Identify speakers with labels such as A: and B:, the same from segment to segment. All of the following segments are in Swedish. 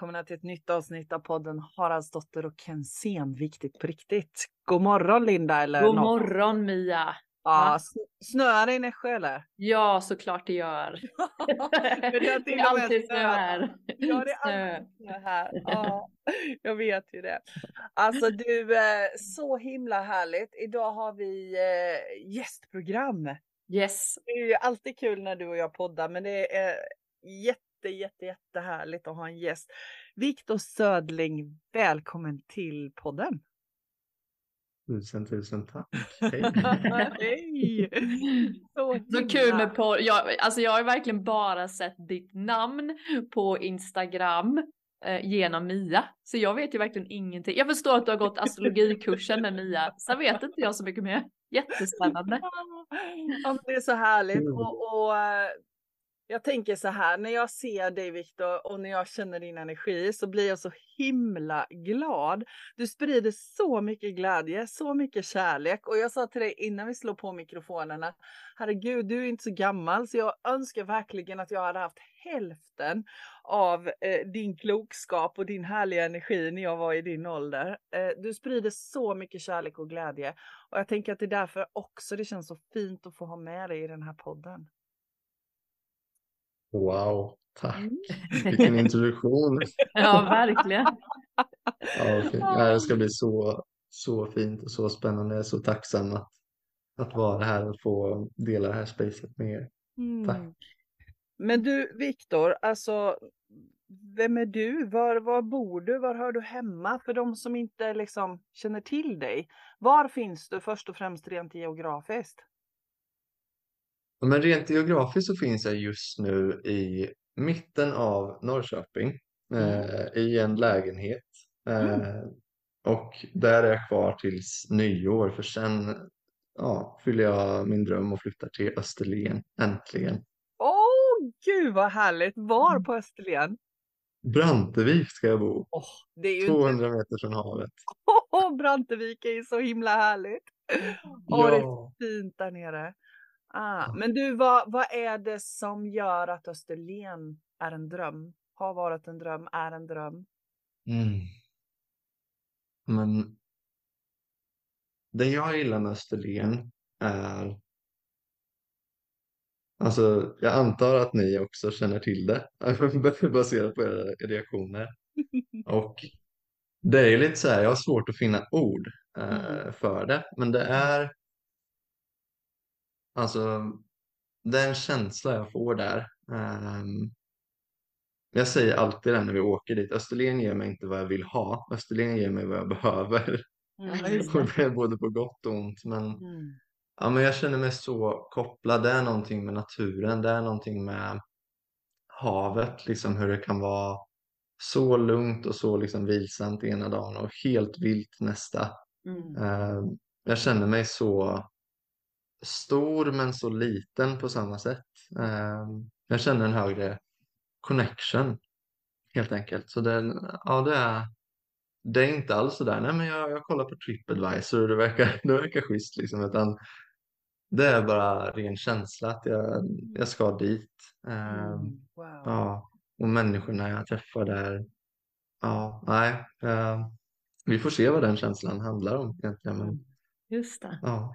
A: Välkomna till ett nytt avsnitt av podden Haraldsdotter och Kensén, viktigt på riktigt. God morgon Linda eller
B: God
A: något.
B: morgon Mia!
A: Ja, snöar det i Nässjö eller?
B: Ja, såklart det gör.
A: Det har till
B: är
A: och med
B: snö här.
A: Ja, det är alltid snö här. Ja, jag vet ju det. Alltså du, eh, så himla härligt. Idag har vi eh, gästprogram.
B: Yes.
A: Det är ju alltid kul när du och jag poddar, men det är jätte, jätte, jättehärligt att ha en gäst. Viktor Södling, välkommen till podden.
C: Tusen, tusen tack. Hej.
A: Hej! Så,
B: Så kul med på. Jag, alltså jag har verkligen bara sett ditt namn på Instagram eh, genom Mia. Så jag vet ju verkligen ingenting. Jag förstår att du har gått astrologikursen med Mia. Sen vet inte jag så mycket mer. Jättespännande.
A: Ja, det är så härligt.
C: Mm.
A: Och, och eh, jag tänker så här, när jag ser dig Viktor och när jag känner din energi så blir jag så himla glad. Du sprider så mycket glädje, så mycket kärlek. Och jag sa till dig innan vi slår på mikrofonerna, herregud, du är inte så gammal så jag önskar verkligen att jag hade haft hälften av eh, din klokskap och din härliga energi när jag var i din ålder. Eh, du sprider så mycket kärlek och glädje. Och jag tänker att det är därför också det känns så fint att få ha med dig i den här podden.
C: Wow, tack.
A: Mm.
C: Vilken introduktion.
B: Ja, verkligen.
C: Ja, fint. Det ska bli så, så fint och så spännande. Jag är så tacksam att, att vara här och få dela det här spacet med er. Tack.
A: Mm. Men du Viktor, alltså vem är du? Var, var bor du? Var hör du hemma? För de som inte liksom känner till dig. Var finns du först och främst rent geografiskt?
C: Men rent geografiskt så finns jag just nu i mitten av Norrköping eh, i en lägenhet. Eh, och där är jag kvar tills nyår för sen ja, fyller jag min dröm och flyttar till Österlen äntligen.
A: Åh gud vad härligt! Var
C: Mm.
A: på Österlen?
C: Brantevik ska jag bo,
A: är ju inte
C: 200 meter från havet.
A: Åh, Brantevik är ju så himla härligt. Åh, det är
C: Ja.
A: fint där nere. Ah, men du, vad, vad är det som gör att Österlen är en dröm? Har varit en dröm, är en dröm?
C: Mm. Men det jag gillar med Österlen är Alltså, jag antar att ni också känner till det baserat på era reaktioner. Och det är lite så här, jag har svårt att finna ord eh,
A: Mm.
C: för det, men det är alltså den känsla jag får där. ehm, jag säger alltid det när vi åker dit, Österlen ger mig inte vad jag vill ha, Österlen ger mig vad jag behöver.
B: Ja, just
C: Och
B: det.
C: det är både på gott och ont, men
A: Mm.
C: Ja, men jag känner mig så kopplad. Det är någonting med naturen. Det är någonting med havet, liksom hur det kan vara så lugnt och så liksom vilsamt ena dagen och helt vilt nästa.
B: Mm.
C: Eh, jag känner mig så stor men så liten på samma sätt. Eh, jag känner en högre connection helt enkelt. Så det, ja, det är, det är inte alls så där, nej men jag, jag kollar på Tripadvisor och det verkar, det verkar schysst liksom, utan Det är bara ren känsla att jag, jag ska dit. Ehm,
A: Mm. Wow.
C: ja, och människorna jag träffar där. Ja, nej. ehm, vi får se vad den känslan handlar om egentligen. Men,
B: Just det.
C: ja.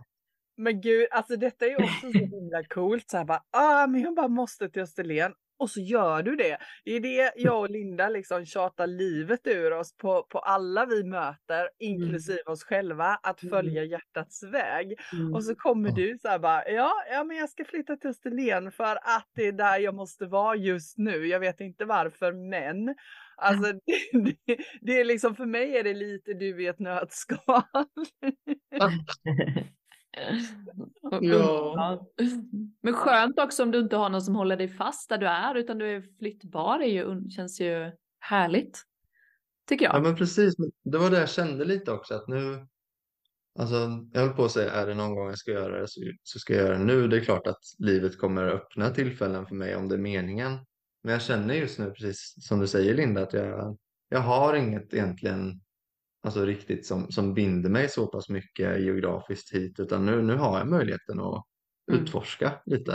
A: Men gud, alltså detta är ju också så himla coolt. Så här bara, ah, men jag bara måste till Österlen. Och så gör du det. Det är det jag och Linda liksom tjatar livet ur oss på, på alla vi möter, inklusive oss själva, att
B: Mm.
A: följa hjärtats väg.
B: Mm.
A: Och så kommer du så här bara, ja, ja men jag ska flytta till Österlen för att det är där jag måste vara just nu. Jag vet inte varför, men alltså det, det, det är liksom för mig är det lite du i ett nötskal.
C: Ja.
B: Men skönt också om du inte har någon som håller dig fast där du är utan du är flyttbar. Det är ju, känns ju härligt. Tycker
C: ja,
B: jag.
C: men precis. Det var det jag kände lite också. Att nu, alltså, jag höll på att säga, är det någon gång jag ska göra det så, så ska jag göra det nu. Det är klart att livet kommer öppna tillfällen för mig om det är meningen. Men jag känner just nu, precis som du säger Linda, att jag, jag har inget egentligen alltså riktigt som, som binder mig så pass mycket geografiskt hit utan nu, nu har jag möjligheten att
B: Mm.
C: utforska lite.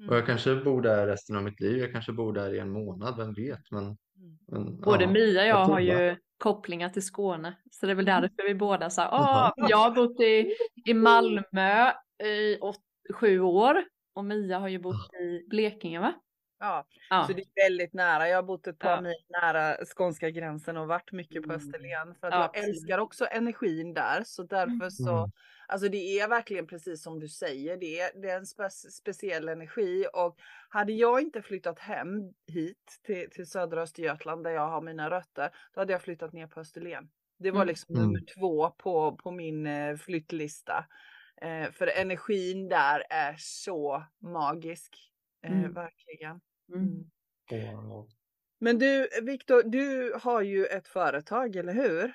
A: Mm.
C: Och jag kanske bor där resten av mitt liv, jag kanske bor där i en månad, vem vet? Men
A: Mm.
C: Men,
B: Både
C: ja,
B: Mia och jag har ju kopplingar till Skåne. Så det är väl därför vi båda sa, åh, jag har bott i, i Malmö i åt, sju år och Mia har ju bott i Blekinge va?
A: Ja,
B: Ja.
A: så det är väldigt nära. Jag har bott ett par
B: Ja.
A: mil nära skånska gränsen och varit mycket på
B: Mm.
A: Österlen för att
B: Ja,
A: jag älskar också energin där. Så därför så,
C: Mm.
A: alltså det är verkligen precis som du säger, det är, det är en spe, speciell energi och hade jag inte flyttat hem hit till, till södra Östergötland där jag har mina rötter, då hade jag flyttat ner på Österlen. Det var
B: Mm.
A: liksom
C: Mm.
A: nummer två på, på min eh, flyttlista. Eh, för energin där är så magisk. Eh,
B: Mm.
A: Verkligen.
B: Mm.
C: Wow.
A: Men du Viktor, du har ju ett företag, eller hur?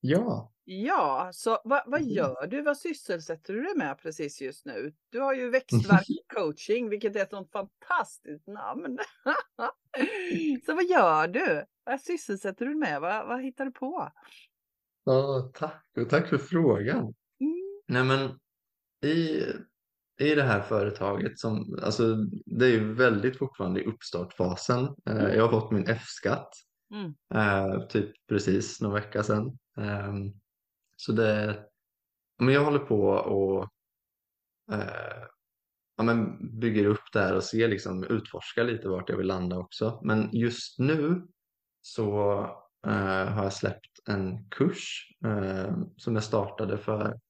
C: Ja,
A: Ja, så vad, vad
C: Mm.
A: gör du? Vad sysselsätter du dig med precis just nu? Du har ju växtverk coaching, vilket är ett sånt fantastiskt namn. så vad gör du? Vad sysselsätter du dig med? Vad, vad hittar du på?
C: ja tack och tack för frågan.
A: Mm.
C: Nej men i, i det här företaget som, alltså det är ju väldigt fortfarande i uppstartfasen. Eh,
A: Mm.
C: Jag har fått min F-skatt
A: Mm.
C: eh, typ precis någon vecka sedan. Ehm, Så det, men jag håller på och eh, ja, men bygger upp det här och ser liksom, utforskar lite vart jag vill landa också. Men just nu så eh, har jag släppt en kurs eh, som jag startade för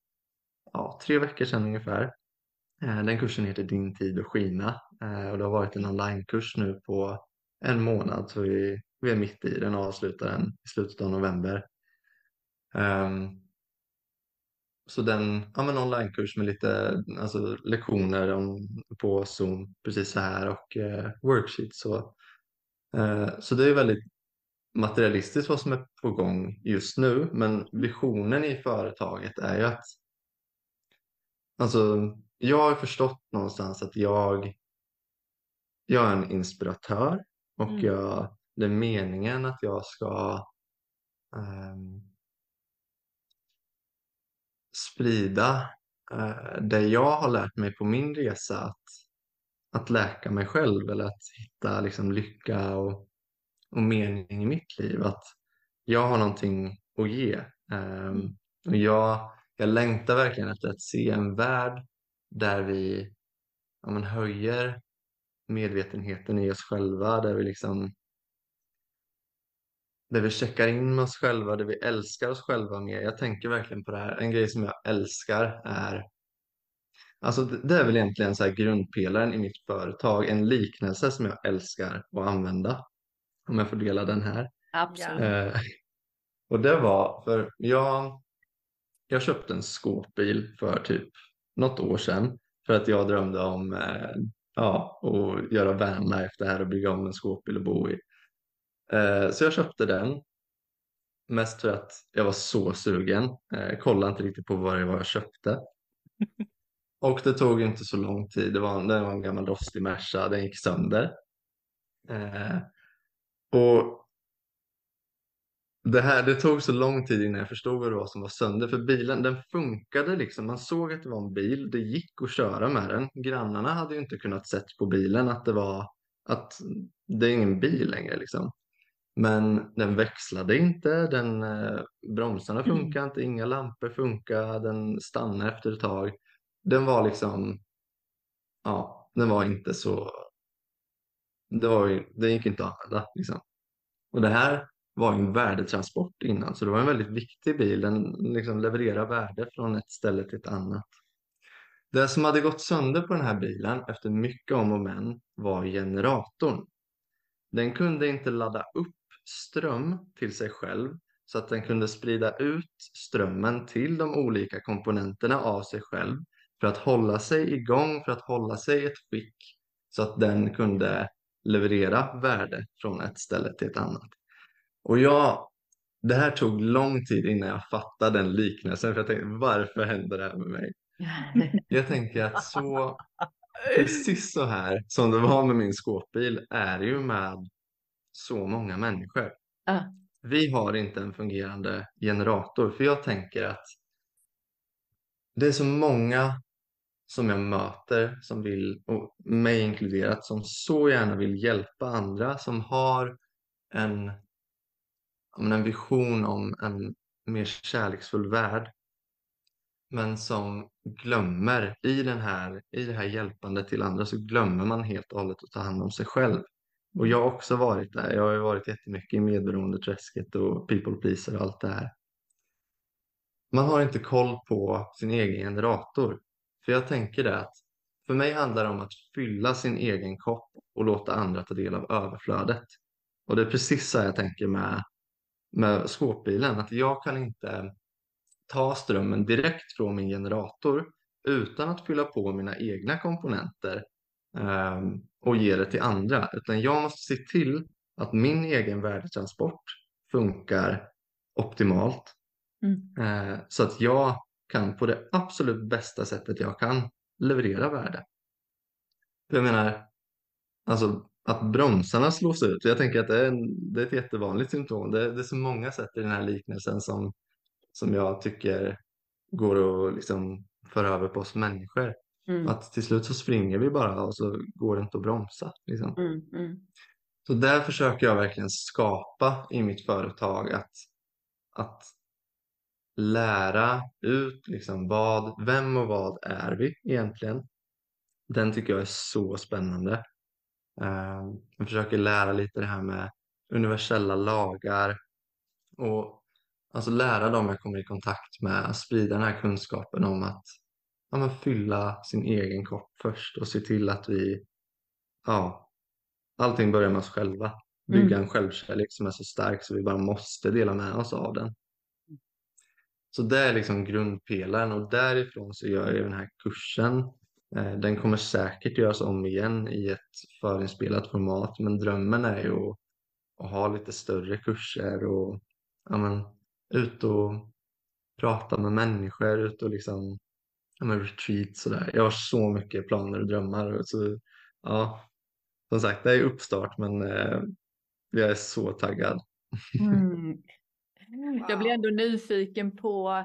C: ja, tre veckor sedan ungefär. Eh, den kursen heter Din tid att skina eh, och det har varit en onlinekurs nu på en månad så vi, vi är mitt i den och avslutar den i slutet av november. Ehm, så den, ja men onlinekurs med lite alltså, lektioner om, på Zoom precis så här och eh, worksheets. Så, eh, så det är väldigt materialistiskt vad som är på gång just nu. Men visionen i företaget är ju att alltså, jag har förstått någonstans att jag, jag är en inspiratör och
A: Mm.
C: jag, det är meningen att jag ska ehm, sprida eh, det jag har lärt mig på min resa att, att läka mig själv eller att hitta liksom, lycka och, och mening i mitt liv. Att jag har någonting att ge. Ehm, och jag, jag längtar verkligen efter att se en värld där vi ja, men, höjer medvetenheten i oss själva, där vi liksom där vi checkar in med oss själva, där vi älskar oss själva mer. Jag tänker verkligen på det här. En grej som jag älskar är Alltså det är väl egentligen så grundpelaren i mitt företag, en liknelse som jag älskar att använda. Om jag får dela den här.
B: Absolut.
C: Eh, och det var för jag, jag köpte en skåpbil för typ något år sedan för att jag drömde om eh, ja, att göra vanlife det här och bygga om en skåpbil och bo i. Eh, så jag köpte den mest för att jag var så sugen. Eh, kollade inte riktigt på vad det var jag köpte. Och det tog inte så lång tid. Det var, det var en gammal rostig Merca. Den gick sönder. Eh, och det, här, det tog så lång tid innan jag förstod vad det var som var sönder. För bilen den funkade liksom. Man såg att det var en bil. Det gick att köra med den. Grannarna hade ju inte kunnat sett på bilen att det var att det är ingen bil längre liksom. Men den växlade inte, den, eh, bromsarna funkar inte, inga lampor funkar, den stannade efter ett tag. Den var liksom, ja, den var inte så, det var den gick inte att använda liksom. Och det här var ju en värdetransport innan, så det var en väldigt viktig bil. Den liksom levererar värde från ett ställe till ett annat. Det som hade gått sönder på den här bilen efter mycket om och men var generatorn. Den kunde inte ladda upp ström till sig själv så att den kunde sprida ut strömmen till de olika komponenterna av sig själv för att hålla sig igång, för att hålla sig i ett skick så att den kunde leverera värde från ett ställe till ett annat. Och jag, det här tog lång tid innan jag fattade den liknelsen för jag tänkte varför händer det här med mig? Jag tänker att så precis så här som det var med min skåpbil är ju med så många människor.
B: Ja.
C: Vi har inte en fungerande generator för jag tänker att det är så många som jag möter som vill, och mig inkluderat, som så gärna vill hjälpa andra som har en, en vision om en mer kärleksfull värld. Men som glömmer i, den här, i det här hjälpandet till andra så glömmer man helt och hållet att ta hand om sig själv. Och jag har också varit där. Jag har ju varit jättemycket i medberoendeträsket och people pleaser och allt det här. Man har inte koll på sin egen generator. För jag tänker det att för mig handlar det om att fylla sin egen kopp och låta andra ta del av överflödet. Och det är precis så jag tänker med, med skåpbilen. Att jag kan inte ta strömmen direkt från min generator utan att fylla på mina egna komponenter eh, och ge det till andra. Utan jag måste se till att min egen värdetransport funkar optimalt. Mm. Eh, så att jag kan på det absolut bästa sättet jag kan leverera värde. jag menar, alltså att bromsarna slås ut. Jag tänker att det är, en, det är ett jättevanligt symptom. Det, det är så många sätt i den här liknelsen som, som jag tycker går att liksom föra över på oss människor. Mm. Att till slut så springer vi bara och så går det inte att bromsa. Liksom. Mm, mm. Så där försöker jag verkligen skapa i mitt företag att, att lära ut liksom vad, vem och vad är vi egentligen. Den tycker jag är så spännande. Jag försöker lära lite det här med universella lagar och alltså lära dem jag kommer i kontakt med, sprida den här kunskapen om att ja, men fylla sin egen kopp först och se till att vi, ja, allting börjar med oss själva. Bygga mm. en självkärlek som är så stark så vi bara måste dela med oss av den. Så det är liksom grundpelaren och därifrån så gör jag den här kursen. Eh, den kommer säkert göras om igen i ett förinspelat format men drömmen är ju att, att ha lite större kurser och ja, men, ut och prata med människor, ut och liksom ja, men retreat sådär. Jag har så mycket planer och drömmar. Så, ja, som sagt, det är uppstart men eh, jag är så taggad.
B: Mm. Jag blir ändå nyfiken på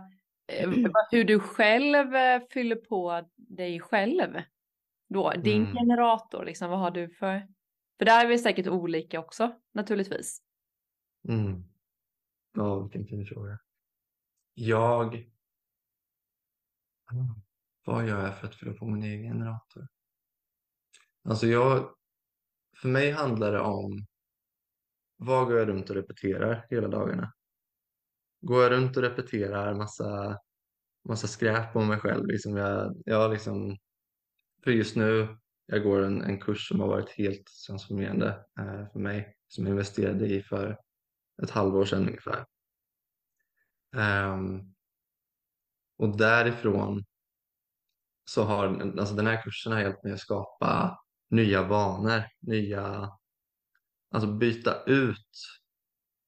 B: hur du själv eh, fyller på dig själv. Då, din mm. generator, liksom, vad har du för? För där är vi säkert olika också naturligtvis.
C: Mm. Ja, vilken fin fråga. Jag... Vad gör jag för att fylla på min egen generator? Alltså jag... För mig handlar det om vad går jag runt och repeterar hela dagarna? Går jag runt och repeterar massa, massa skräp om mig själv. Liksom jag, jag liksom, för just nu, jag går en, en kurs som har varit helt transformerande eh, för mig, som jag investerade i för ett halvår sedan ungefär. Um, och därifrån så har alltså den här kursen har hjälpt mig att skapa nya vanor, nya, alltså byta ut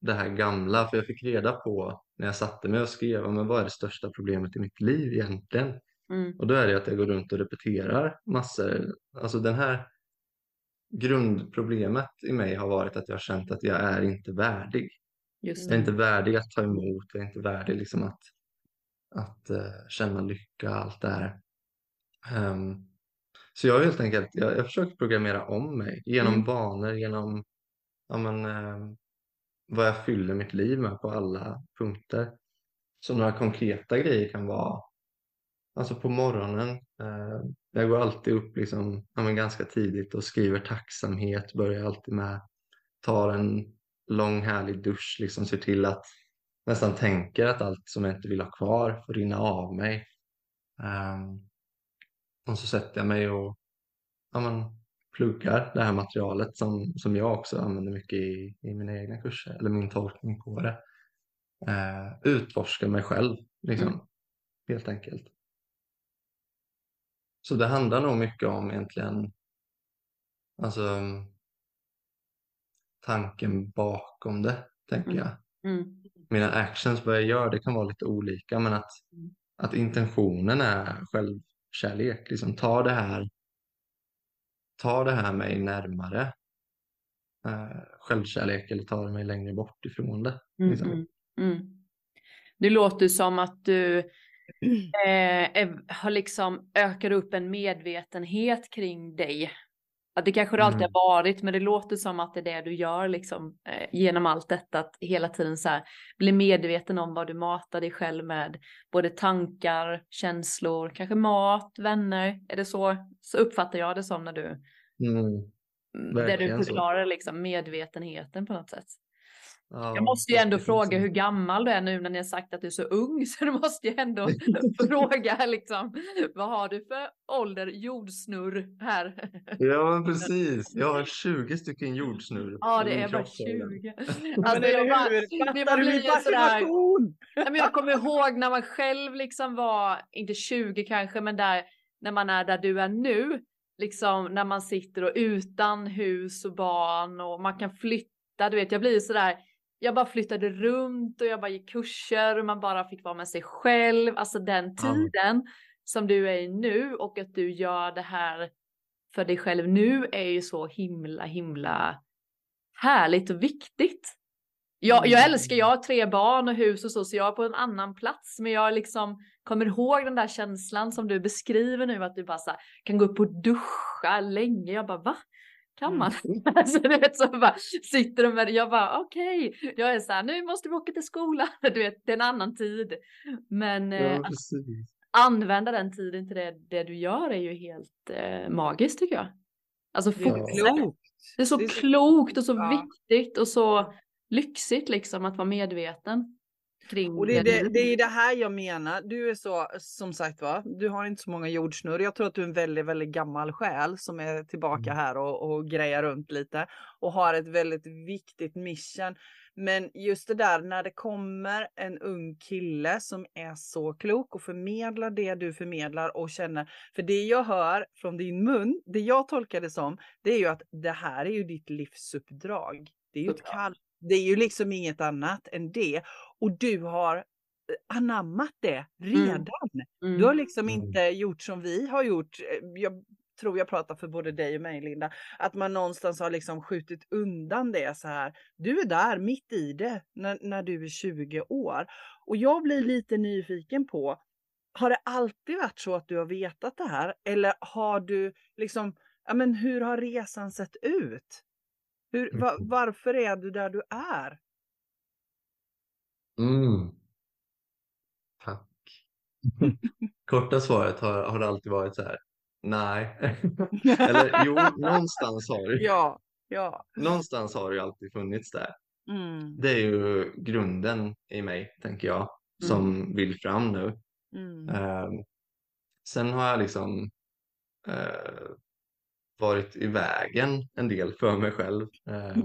C: det här gamla, för jag fick reda på när jag satte mig och skrev, men vad är det största problemet i mitt liv egentligen? Mm. Och då är det att jag går runt och repeterar massor. Alltså den här grundproblemet i mig har varit att jag har känt att jag är inte värdig. Just jag är inte värdig att ta emot, jag är inte värdig liksom att, att uh, känna lycka, allt det här. Um, så jag har helt enkelt, jag, jag försökt programmera om mig genom mm. vanor, genom ja, men, uh, vad jag fyller mitt liv med på alla punkter. Så några konkreta grejer kan vara Alltså på morgonen, eh, jag går alltid upp liksom, ja, ganska tidigt och skriver tacksamhet, börjar alltid med, tar en lång härlig dusch, liksom ser till att nästan tänker att allt som jag inte vill ha kvar får rinna av mig. Um, och så sätter jag mig och ja, men, pluggar det här materialet som, som jag också använder mycket i, i mina egna kurser, eller min tolkning på det. Eh, utforska mig själv, liksom, mm. helt enkelt. Så det handlar nog mycket om egentligen alltså, tanken bakom det, tänker mm. jag. Mm. Mina actions, vad jag gör, det kan vara lite olika, men att, mm. att intentionen är självkärlek. Liksom, ta det här tar det här mig närmare eh, självkärlek eller tar det mig längre bort ifrån det. Liksom. Mm,
B: mm. Det låter som att du eh, har liksom ökat upp en medvetenhet kring dig Att det kanske det alltid
C: Mm.
B: har varit, men det låter som att det är det du gör liksom eh, genom allt detta. Att hela tiden så här bli medveten om vad du matar dig själv med. Både tankar, känslor, kanske mat, vänner. Är det så? Så uppfattar jag det som när du,
C: Mm.
B: det du förklarar liksom medvetenheten på något sätt.
C: Ja,
B: Jag måste ju ändå fråga hur gammal du är nu när ni har sagt att du är så ung. Så du måste ju ändå fråga liksom. Vad har du för ålder jordsnurr här?
C: Ja, men precis. Jag har 20 stycken jordsnurr
B: Ja, det är bara
C: kropp redan.
B: 20.
A: Men
B: Alltså, jag, bara, det
A: du
B: blir ju sådär, men jag kommer ihåg när man själv liksom var, inte 20 kanske, men där när man är där du är nu. Liksom när man sitter och utan hus och barn och man kan flytta. Du vet, jag blir sådär. Jag bara flyttade runt och jag bara gick kurser och man bara fick vara med sig själv. Alltså den tiden som du är i nu och att du gör det här för dig själv nu är ju så himla himla härligt och viktigt. Jag, jag
C: Mm.
B: älskar, jag har tre barn och hus och så, så jag är på en annan plats. Men jag liksom kommer ihåg den där känslan som du beskriver nu, att du bara här, kan gå upp och duscha länge. Jag bara, va? Kan man? alltså, du vet, så bara sitter de med, jag bara, okej, jag är så här, nu måste vi åka till skolan. Du vet, det är en annan tid. Men eh,
C: Ja,
B: att
C: precis.
B: använda den tiden till det, det du gör är ju helt eh, magiskt tycker jag. Alltså
A: Det är klokt.
B: Det är så
A: Det är
B: klokt och så
A: Ja.
B: viktigt och så lyxigt liksom att vara medveten kring
A: Och det är det, det är det här jag menar. Du är så, som sagt va, du har inte så många jordsnurr. Jag tror att du är en väldigt, väldigt gammal själ som är tillbaka
C: Mm.
A: här och, och grejar runt lite och har ett väldigt viktigt mission. Men just det där när det kommer en ung kille som är så klok och förmedlar det du förmedlar och känner. För det jag hör från din mun, det jag tolkar det som, det är ju att det här är ju ditt livsuppdrag. Det är ju ett kall. Det är ju liksom inget annat än det. Och du har eh, anammat det redan.
B: Mm.
A: Du har liksom
C: Mm.
A: inte gjort som vi har gjort. Eh, Jag tror jag pratar för både dig och mig Linda. Att man någonstans har liksom skjutit undan det så här. Du är där mitt i det när, när du är 20 år. Och jag blir lite nyfiken på. Har det alltid varit så att du har vetat det här? Eller har du liksom, ja men hur har resan sett ut? Hur, va,
C: Mm.
A: varför är du där du är?
C: Mm. Tack. Korta svaret har, har det alltid varit så här. Nej. Eller jo, någonstans har det,
A: Ja, ja.
C: någonstans har det alltid funnits där.
A: Mm,
C: Det är ju grunden i mig, tänker jag, som vill fram nu.
A: mm,
C: Eh, sen har jag liksom eh, varit i vägen en del för mig själv. Eh,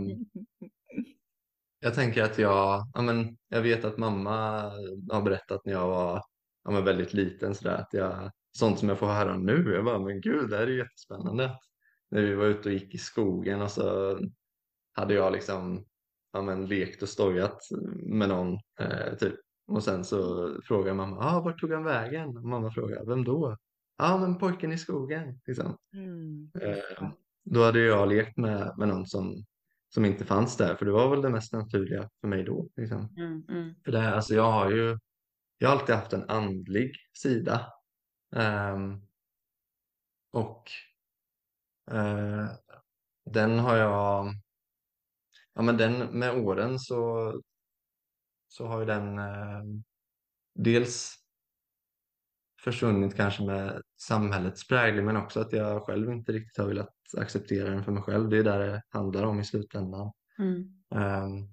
C: jag tänker att jag, ja, men, jag vet att mamma har berättat när jag var ja, men väldigt liten sådär att jag, sånt som jag får höra nu, jag bara, men gud, det här är jättespännande. När vi var ute och gick i skogen och så hade jag liksom ja, men, lekt och stojat med någon eh, typ. Och sen så frågar mamma, ah, vart tog han vägen? Och mamma frågar, vem då? Ja, ah, men pojken i skogen. Liksom.
A: mm.
C: Eh, då hade jag lekt med, med någon som, som inte fanns där, för det var väl det mest naturliga för mig då. Liksom.
B: Mm, mm,
C: För det här, alltså jag har ju jag har alltid haft en andlig sida. Ehm, och eh, den har jag, ja men den med åren så, så har ju den eh, dels försvunnit kanske med samhällets prägel men också att jag själv inte riktigt har velat acceptera den för mig själv. Det är där det handlar om i slutändan.
B: mm,
C: Ehm,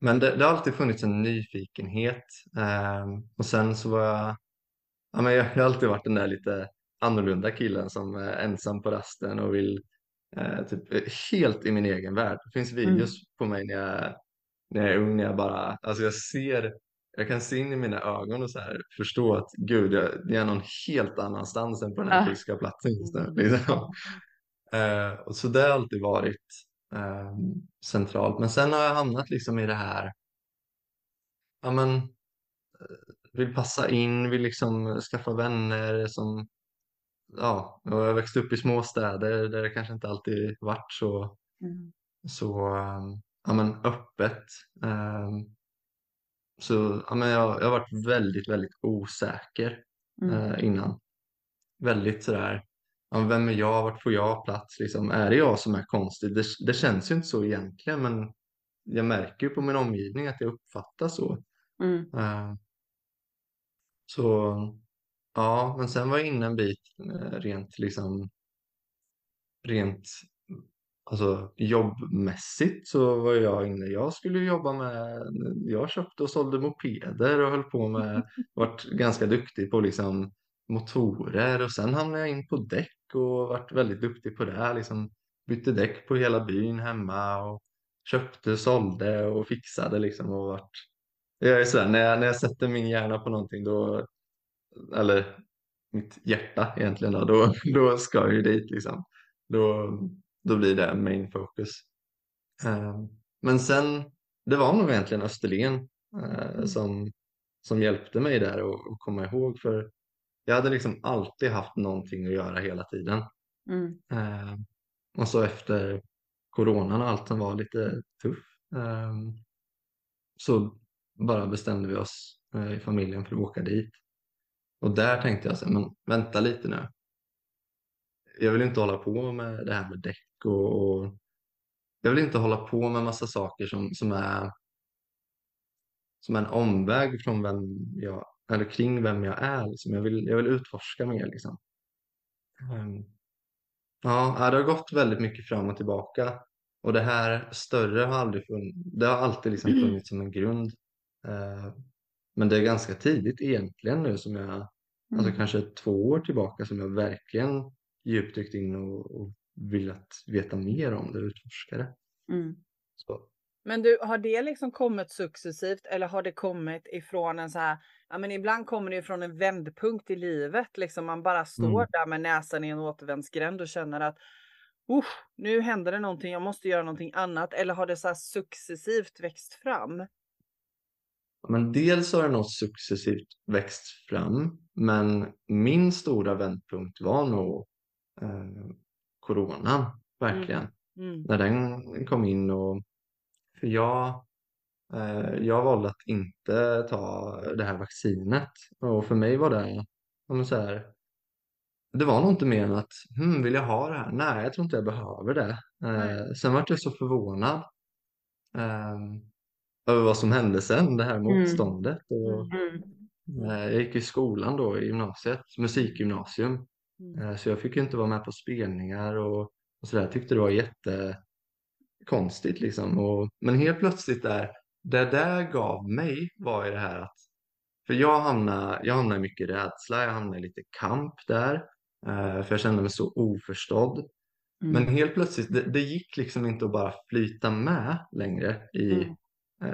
C: men det, det har alltid funnits en nyfikenhet. Ehm, och sen så var jag, ja, men jag, jag har alltid varit den där lite annorlunda killen som är ensam på rasten och vill eh, typ helt i min egen värld. Det finns videos på mig när jag, när jag är ung, när jag bara, alltså jag ser, jag kan se in i mina ögon och så här förstå att gud, jag, jag är någon helt annanstans än på den här
B: Ah.
C: fysiska platsen just nu. Liksom. Eh, och så det har alltid varit eh, centralt. Men sen har jag hamnat liksom i det här, ja men, eh, vill passa in, vill liksom skaffa vänner som, ja, och jag växte upp i småstäder där det kanske inte alltid varit så,
B: mm,
C: så eh, ja men öppet. Eh, så ja men jag, jag har varit väldigt, väldigt osäker
B: mm,
C: eh, innan. Väldigt sådär, ja, vem är jag, vart får jag plats liksom? Är det jag som är konstig? Det, det känns ju inte så egentligen men jag märker ju på min omgivning att jag uppfattas så.
B: Mm.
C: Eh, så ja, men sen var jag inne en bit eh, rent liksom rent alltså jobbmässigt så var jag inne. Jag skulle jobba med, jag köpte och sålde mopeder och höll på med, vart ganska duktig på liksom motorer och sen hamnade jag in på däck och vart väldigt duktig på det. Liksom bytte däck på hela byn hemma och köpte, sålde och fixade liksom och vart jag är sådär, när jag, när jag sätter min hjärna på någonting då, eller mitt hjärta egentligen då, då, då ska jag ju dit liksom. Då, då blir det main focus. Eh, men sen, det var nog egentligen Österlen eh, som, som hjälpte mig där att att komma ihåg för jag hade liksom alltid haft någonting att göra hela tiden.
B: Mm.
C: Eh, och så efter coronan och allt som var lite tuff eh, så bara bestämde vi oss eh, i familjen för att åka dit. Och där tänkte jag så här, men vänta lite nu. Jag vill inte hålla på med det här med däck och, och jag vill inte hålla på med massa saker som, som är som en omväg från vem jag, eller kring vem jag är. Liksom. Jag, vill, jag vill utforska mer. Liksom. Ehm, ja, det har gått väldigt mycket fram och tillbaka. Och det här större har aldrig funnits. Det har alltid liksom funnits som en grund. Ehm, men det är ganska tidigt egentligen nu som jag, alltså
B: Mm.
C: kanske två år tillbaka som jag verkligen djupdykt in och, och velat veta mer om det och utforska det.
B: Mm.
C: Så.
A: Men du, har det liksom kommit successivt eller har det kommit ifrån en så här, ja men ibland kommer det ifrån en vändpunkt i livet, liksom man bara står
C: Mm.
A: där med näsan i en återvändsgränd och känner att Usch, nu händer det någonting, jag måste göra någonting annat. Eller har det så här successivt växt fram?
C: Men dels har det nog successivt växt fram, men min stora vändpunkt var nog eh, coronan, verkligen.
A: Mm.
C: När den kom in och för jag, eh, jag valde att inte ta det här vaccinet och för mig var det, så här, det var nog inte mer än att, hmm, vill jag ha det här? Nej, jag tror inte jag behöver det. Eh, sen var jag så förvånad eh, över vad som hände sen, det här motståndet. Och,
B: Mm.
C: Eh, Jag gick i skolan då i gymnasiet, musikgymnasium.
A: Mm.
C: Eh, Så jag fick ju inte vara med på spelningar och, och sådär. Tyckte det var jättekonstigt liksom. Och, men helt plötsligt där, det där gav mig var ju det här att, för jag hamnade, jag hamnade i mycket rädsla, jag hamnade i lite kamp där. eh, För jag kände mig så oförstådd.
B: Mm.
C: Men helt plötsligt, det, det gick liksom inte att bara flyta med längre i
B: Mm.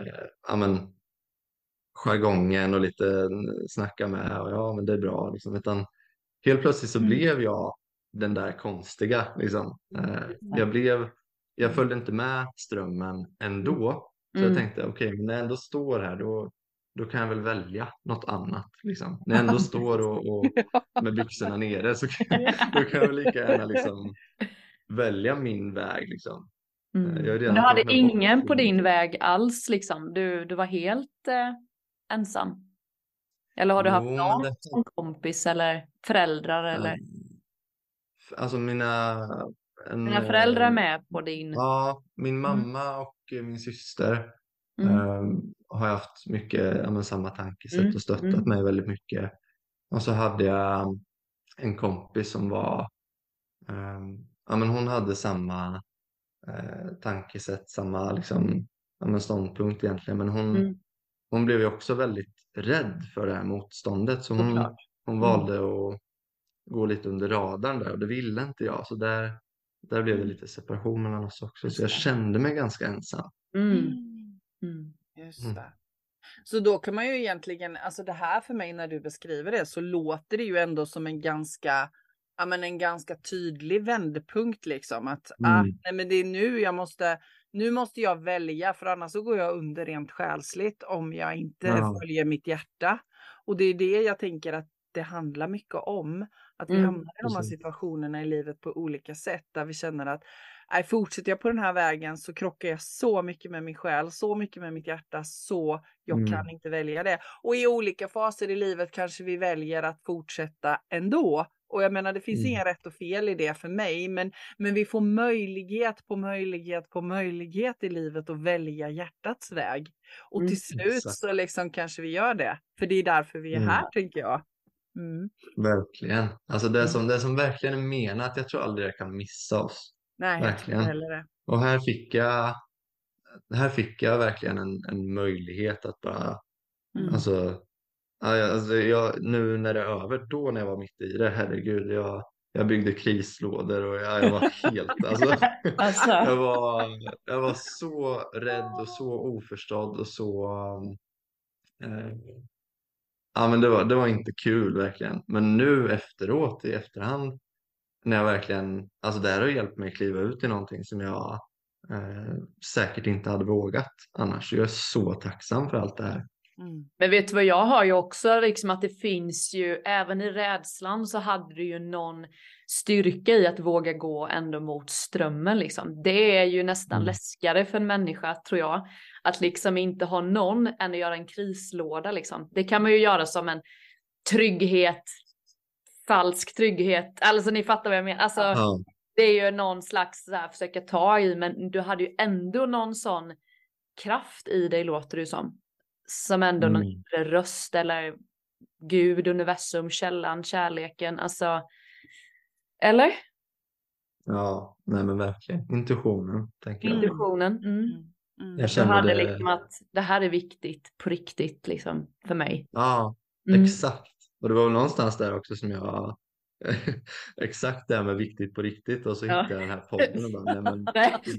C: eh, ja, men, jargongen och lite snacka med och ja men det är bra liksom. Utan helt plötsligt så
B: Mm.
C: blev jag den där konstiga liksom. Eh, jag blev, jag följde inte med strömmen ändå. Så jag
B: Mm.
C: tänkte okej, men när jag ändå står här då, då kan jag väl välja något annat liksom. När jag ändå står och, och med byxorna nere så kan, då kan jag väl lika gärna liksom välja min väg liksom.
B: Mm. Men
C: redan
B: du hade ingen på din väg alls liksom? Du, du var helt eh, ensam? Eller har du haft
C: Jo,
B: någon
C: det-
B: som kompis eller föräldrar eller?
C: Alltså mina... en,
B: Dina föräldrar är
C: eh,
B: med på din?
C: Ja, min mamma och eh, min syster
B: Mm.
C: eh, har jag haft mycket ja, samma tankesätt
B: Mm,
C: och stöttat
B: mm.
C: mig väldigt mycket. Och så hade jag en kompis som var, eh, ja men hon hade samma eh, tankesätt, samma liksom, ja, men ståndpunkt egentligen. Men hon,
B: Mm.
C: hon blev ju också väldigt rädd för det här motståndet. Så hon,
B: Såklart.
C: hon
B: Mm.
C: valde att gå lite under radarn där och det ville inte jag. Så där, där blev det lite separation mellan oss också.
A: Just
C: Så jag
A: det.
C: kände mig ganska ensam.
B: Mm. Mm.
A: Just
C: Mm.
A: det. Så då kan man ju egentligen, alltså det här för mig när du beskriver det så låter det ju ändå som en ganska, ja men en ganska tydlig vändpunkt liksom att, ah,
C: Mm.
A: nej men det är nu jag måste, nu måste jag välja för annars så går jag under rent själsligt om jag inte
C: Ja.
A: följer mitt hjärta. Och det är det jag tänker att det handlar mycket om. Att vi
B: Mm,
A: hamnar i de här situationerna i livet på olika sätt där vi känner att nej, fortsätter jag på den här vägen så krockar jag så mycket med min själ, så mycket med mitt hjärta, så jag
C: Mm.
A: kan inte välja det. Och i olika faser i livet kanske vi väljer att fortsätta ändå Och jag menar det finns
C: Mm.
A: inga rätt och fel i det för mig. Men, men vi får möjlighet på möjlighet på möjlighet i livet att välja hjärtats väg. Och
B: Mm,
A: till slut
C: exakt.
A: så liksom kanske vi gör det. För det är därför vi är
C: Mm.
A: här tänker jag. Mm.
C: Verkligen. Alltså det
A: Mm.
C: som, det som verkligen är menat, jag tror aldrig det kan missa oss.
A: Nej, jag
C: Verkligen.
A: det.
C: Och här fick jag, här fick jag verkligen en, en möjlighet att bara,
B: Mm.
C: alltså, jag- alltså jag, nu när det är över, då när jag var mitt i det, herregud, jag, jag byggde krislådor och jag, jag var helt, alltså,
B: Alltså.
C: jag var, jag var så rädd och så oförstådd och så, eh, ja men det var, det var inte kul verkligen. Men nu efteråt, i efterhand, när jag verkligen, alltså det här har hjälpt mig kliva ut i någonting som jag eh, säkert inte hade vågat annars. Jag är så tacksam för allt det här.
A: Mm.
B: Men vet du vad jag har ju också, liksom att det finns ju, även i rädslan så hade du ju någon styrka i att våga gå ändå mot strömmen liksom. Det är ju nästan
C: Mm.
B: läskigare för en människa tror jag. Att liksom inte ha någon än att göra en krislåda liksom. Det kan man ju göra som en trygghet, falsk trygghet, alltså ni fattar vad jag menar. Alltså,
C: Ja,
B: det är ju någon slags så här, försöka ta i, men du hade ju ändå någon sån kraft i dig låter det som. Som ändå någon
C: Mm.
B: inre röst eller Gud, universum, källan, kärleken, alltså. Eller?
C: ja, nej men verkligen. Intuitionen, tänker jag.
B: Intuitionen. Mm.
A: Mm. Mm.
C: Jag känner
B: hade
C: det,
B: liksom att det här är viktigt på riktigt liksom för mig.
C: ja,
B: Mm.
C: exakt. Och det var väl någonstans där också som jag, exakt det här med viktigt på riktigt och så
B: Ja.
C: hittade jag den här podden och bara, nej men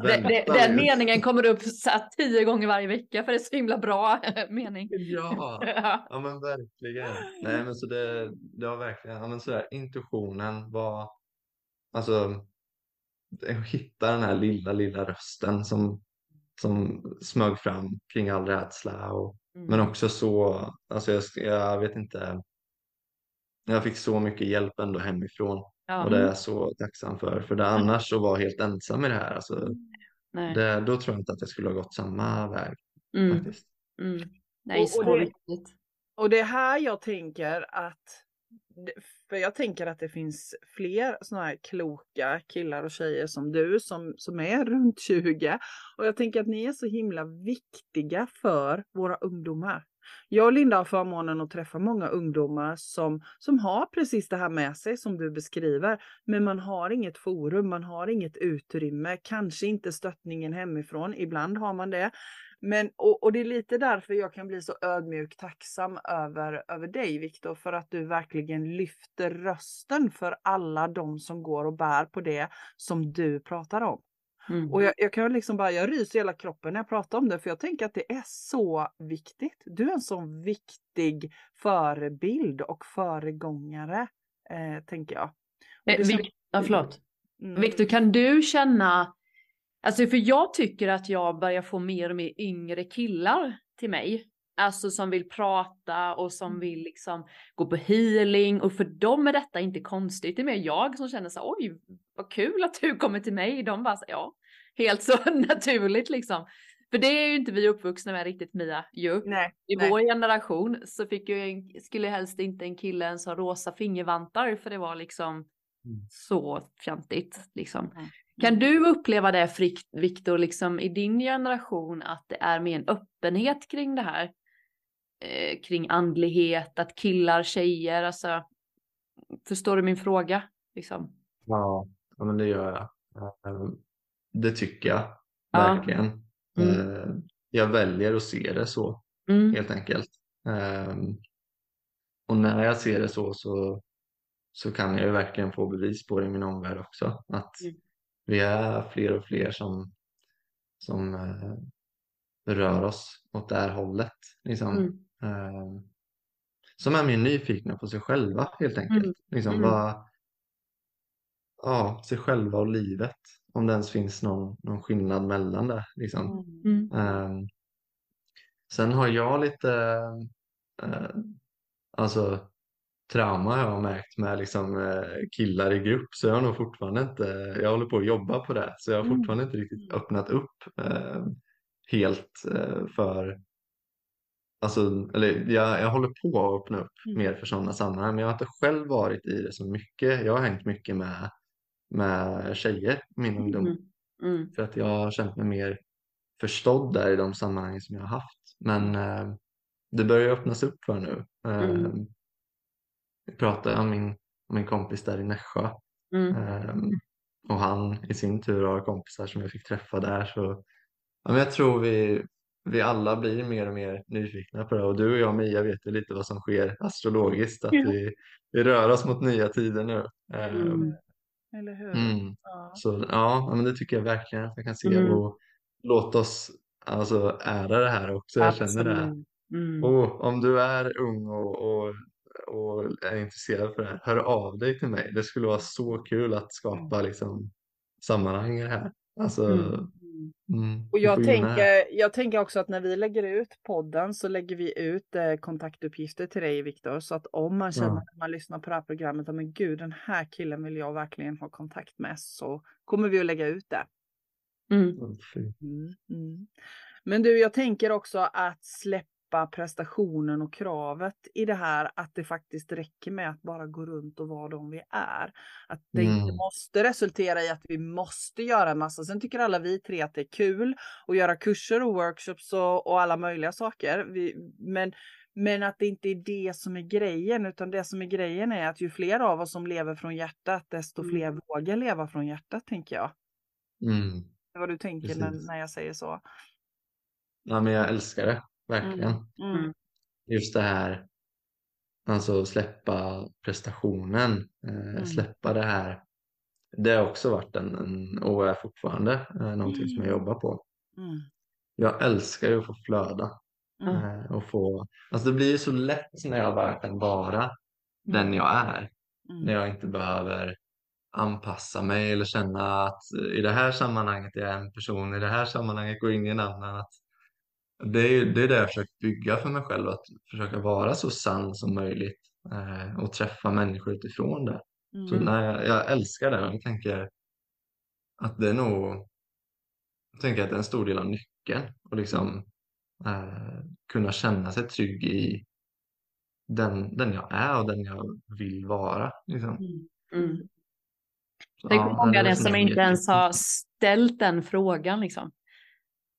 C: Vänta
B: den
C: nu.
B: meningen kommer upp så tio gånger varje vecka för det är så himla bra mening. ja.
C: Ja. Men verkligen. Nej men så det, det var verkligen, ja men sådär, intuitionen var, alltså, att hitta den här lilla, lilla rösten som, som smög fram kring all rädsla och,
B: Mm.
C: men också så, alltså jag, jag vet inte, jag fick så mycket hjälp ändå hemifrån
B: Ja.
C: och det är jag så tacksam för, för det annars att vara helt ensam i det här, alltså,
B: Nej.
C: det, då tror jag inte att jag skulle ha gått samma väg
B: Mm.
C: faktiskt.
B: Mm. Nej,
A: Och-
B: så
A: och det-
B: viktigt.
A: Och det är här jag tänker att, för jag tänker att det finns fler sådana här kloka killar och tjejer som du som, som är runt 20. Och jag tänker att ni är så himla viktiga för våra ungdomar. Jag och Linda har förmånen att träffa många ungdomar som, som har precis det här med sig som du beskriver. Men man har inget forum, man har inget utrymme, kanske inte stöttningen hemifrån, ibland har man det. Men, och, och det är lite därför jag kan bli så ödmjukt tacksam över, över dig Viktor, för att du verkligen lyfter rösten för alla de som går och bär på det som du pratar om.
B: Mm.
A: Och jag, jag kan liksom bara, jag ryser i hela kroppen när jag pratar om det, för jag tänker att det är så viktigt. Du är en sån viktig förebild och föregångare, eh, tänker jag.
B: Eh, Vic- ja, förlåt.
A: Mm.
B: Victor, kan du känna, alltså för jag tycker att jag börjar få mer och mer yngre killar till mig. Alltså som vill prata och som vill liksom gå på healing och för dem är detta inte konstigt. Det är mer jag som känner så här, oj vad kul att du kommer till mig. De bara så, ja, helt så naturligt liksom. För det är ju inte vi uppvuxna med riktigt Mia ju.
A: Nej,
B: I
A: nej.
B: vår generation så fick ju en, skulle helst inte en kille ens ha rosa fingervantar för det var liksom
C: Mm.
B: så fjantigt liksom.
A: Mm.
B: Kan du uppleva det Viktor, liksom i din generation att det är mer en öppenhet kring det här? Eh, kring andlighet, att killar, tjejer, alltså. Förstår du min fråga? Liksom?
C: Ja, ja men det gör jag. Eh, Det tycker jag
B: Ja.
C: verkligen.
B: Mm.
C: Eh, Jag väljer att se det så
B: Mm.
C: helt enkelt. Ehm, Och när jag ser det så så, så kan jag ju verkligen få bevis på det i min omvärld också. Att
B: Mm.
C: vi är fler och fler som, som eh, rör oss åt det här hållet. Liksom.
B: Mm.
C: Ehm, Som är mer nyfikna på sig själva helt enkelt.
B: Mm.
C: Liksom
B: Mm.
C: vad, ja, sig själva och livet. Om det ens finns någon, någon skillnad mellan det. Liksom.
B: Mm.
C: Ehm, sen har jag lite eh, alltså, trauma jag har märkt med liksom, eh, killar i grupp så jag har nog fortfarande inte, jag håller på att jobba på det så jag har
B: Mm.
C: fortfarande inte riktigt öppnat upp eh, helt eh, för alltså, eller jag, jag håller på att öppna upp
A: Mm.
C: mer för sådana sammanhang, men jag har inte själv varit i det så mycket. Jag har hängt mycket med, med tjejer i min ungdom
B: Mm. Mm.
C: för att jag har känt mig mer förstådd där i de sammanhang som jag har haft. Men eh, det börjar öppnas upp för nu. Eh,
B: Mm.
C: Jag pratade om min, om min kompis där i Nässjö
B: Mm.
C: eh, och han i sin tur har kompisar som jag fick träffa där. Så, ja, men jag tror vi, vi alla blir mer och mer nyfikna på det och du och jag Mia vet ju lite vad som sker astrologiskt, att
B: Ja.
C: vi, vi rör oss mot nya tider nu.
B: Mm.
A: Eller hur?
C: Mm.
A: Ja.
C: Så ja, men det tycker jag verkligen att jag kan se
B: Mm.
C: och låt oss alltså ära det här också. Jag känner det.
B: Mm.
C: Och om du är ung och, och, och är intresserad för det här, hör av dig till mig. Det skulle vara så kul att skapa liksom sammanhang i det här. Alltså,
B: Mm.
A: Och jag tänker, jag tänker också att när vi lägger ut podden så lägger vi ut eh, kontaktuppgifter till dig Viktor. Så att om man känner
C: Ja.
A: när man lyssnar på det här programmet, att men gud den här killen vill jag verkligen ha kontakt med så kommer vi att lägga ut det.
B: Mm.
C: Mm.
A: Mm. Men du, jag tänker också att släppa prestationen och kravet i det här, att det faktiskt räcker med att bara gå runt och vara de vi är. Att det inte
C: Mm.
A: måste resultera i att vi måste göra en massa. Sen tycker alla vi tre att det är kul att göra kurser och workshops och, och alla möjliga saker. Vi, men, men att det inte är det som är grejen, utan det som är grejen är att ju fler av oss som lever från hjärtat, desto
B: Mm.
A: fler vågar leva från hjärtat, tänker jag.
C: Mm.
A: Det är vad du tänker när, när jag säger så.
C: Ja, men jag älskar det, verkligen.
A: Mm.
C: Just det här, alltså släppa prestationen, eh,
A: Mm.
C: släppa det här. Det har också varit en, en och är fortfarande eh, någonting som jag
A: Mm.
C: jobbar på.
A: Mm.
C: Jag älskar ju att få flöda
A: Mm.
C: eh, och få, alltså det blir ju så lätt när jag bara kan vara den jag är. När
A: Mm.
C: jag inte behöver anpassa mig eller känna att i det här sammanhanget är jag en person, i det här sammanhanget går in i en annan. Att det, är, det är det jag försöker bygga för mig själv, att försöka vara så sann som möjligt eh, och träffa människor utifrån det. Så
A: Mm.
C: nej, jag, jag älskar det och jag tänker att det är nog, jag tänker att det är en stor del av nyckeln och liksom eh, kunna känna sig trygg i den, den jag är och den jag vill vara. Liksom.
B: Mm.
C: Så,
B: Tänk
C: ja,
B: många
C: det så
B: som inte ens har ställt den frågan liksom.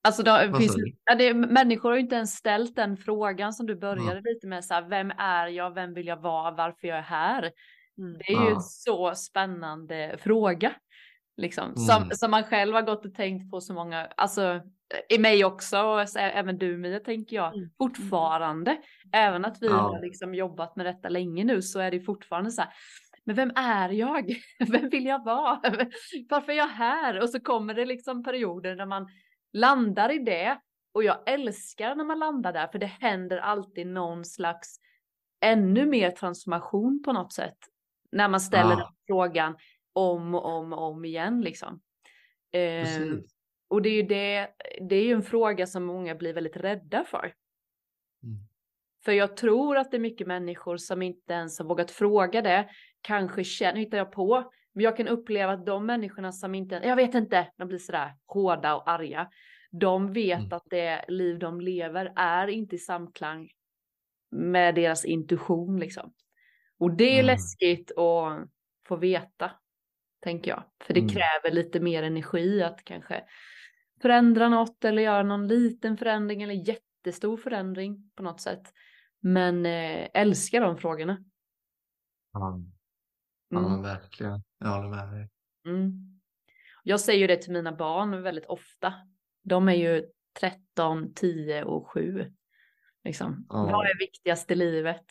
B: Alltså
C: Vad
B: finns, ja, det, människor har ju inte ens ställt den frågan som du började lite med. Så här, vem är jag? Vem vill jag vara? Varför jag är här?
A: Mm.
B: Det är ju
C: Ja.
B: en så spännande fråga. Liksom, som,
C: Mm.
B: som man själv har gått och tänkt på så många, alltså i mig också, och så, även du Mia tänker jag,
A: Mm.
B: fortfarande. Även att vi
C: Ja.
B: har liksom jobbat med detta länge nu så är det fortfarande så här, men vem är jag? Vem vill jag vara? Varför är jag här? Och så kommer det liksom perioder när man landar i det. Och jag älskar när man landar där, för det händer alltid någon slags ännu mer transformation på något sätt. När man ställer den frågan om och om och om igen liksom. Eh, och det är ju det, det är ju en fråga som många blir väldigt rädda för.
C: Mm.
B: För jag tror att det är mycket människor som inte ens har vågat fråga det. Kanske känner, hittar jag på. Men jag kan uppleva att de människorna som inte, jag vet inte, de blir sådär hårda och arga. De vet
C: Mm.
B: att det liv de lever är inte i samklang med deras intuition liksom. Och det är
C: Mm.
B: läskigt att få veta, tänker jag. För det
C: Mm.
B: kräver lite mer energi att kanske förändra något eller göra någon liten förändring eller jättestor förändring på något sätt. Men eh, älskar de frågorna.
C: Ja. Ja,
B: Mm.
C: men verkligen. Jag håller med dig.
B: Mm. Jag säger ju det till mina barn väldigt ofta. De är ju 13, 10 och 7. Liksom.
C: Ja.
B: Vad är viktigast i livet?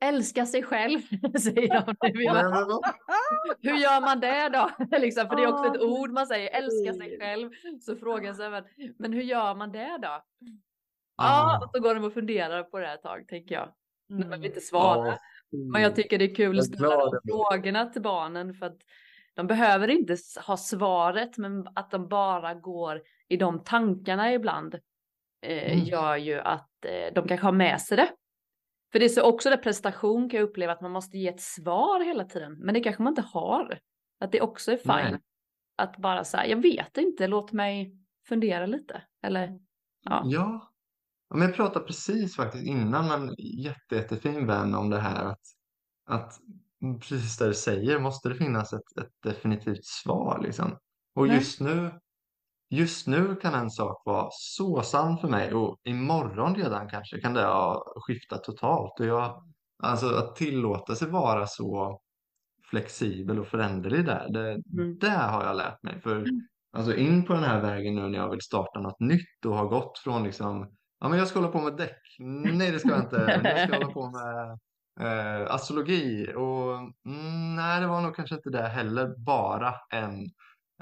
B: Älska sig själv, säger de. Hur gör man det då? liksom, för det är också ett
A: Ah,
B: ord man säger, älska sig själv. Så frågar sig, men, men hur gör man det då? Ja,
C: Ah.
B: och så går de och funderar på det ett tag, tänker jag. När man
A: Mm.
B: inte svara. Men jag tycker det är kul att ställa frågorna till barnen för att de behöver inte ha svaret men att de bara går i de tankarna ibland eh,
C: Mm.
B: gör ju att eh, de kanske har med sig det. För det är så också det prestation kan jag uppleva att man måste ge ett svar hela tiden men det kanske man inte har. Att det också är.
C: Nej.
B: Att bara säga jag vet inte, låt mig fundera lite. Eller ja.
C: Ja, Ja, men jag pratade precis faktiskt innan med en jätte, jättefin vän om det här att, att precis det du säger, måste det finnas ett, ett definitivt svar liksom. Och
A: Nej.
C: just nu, just nu kan en sak vara så sann för mig och imorgon redan kanske kan det ha skiftat totalt. Och jag, alltså att tillåta sig vara så flexibel och föränderlig där, det,
B: Mm.
C: det har jag lärt mig. För
A: Mm.
C: alltså in på den här vägen nu när jag vill starta något nytt och har gått från liksom, ja men jag ska hålla på med däck, nej det ska jag inte, jag ska hålla på med eh, astrologi och mm, nej det var nog kanske inte det heller, bara en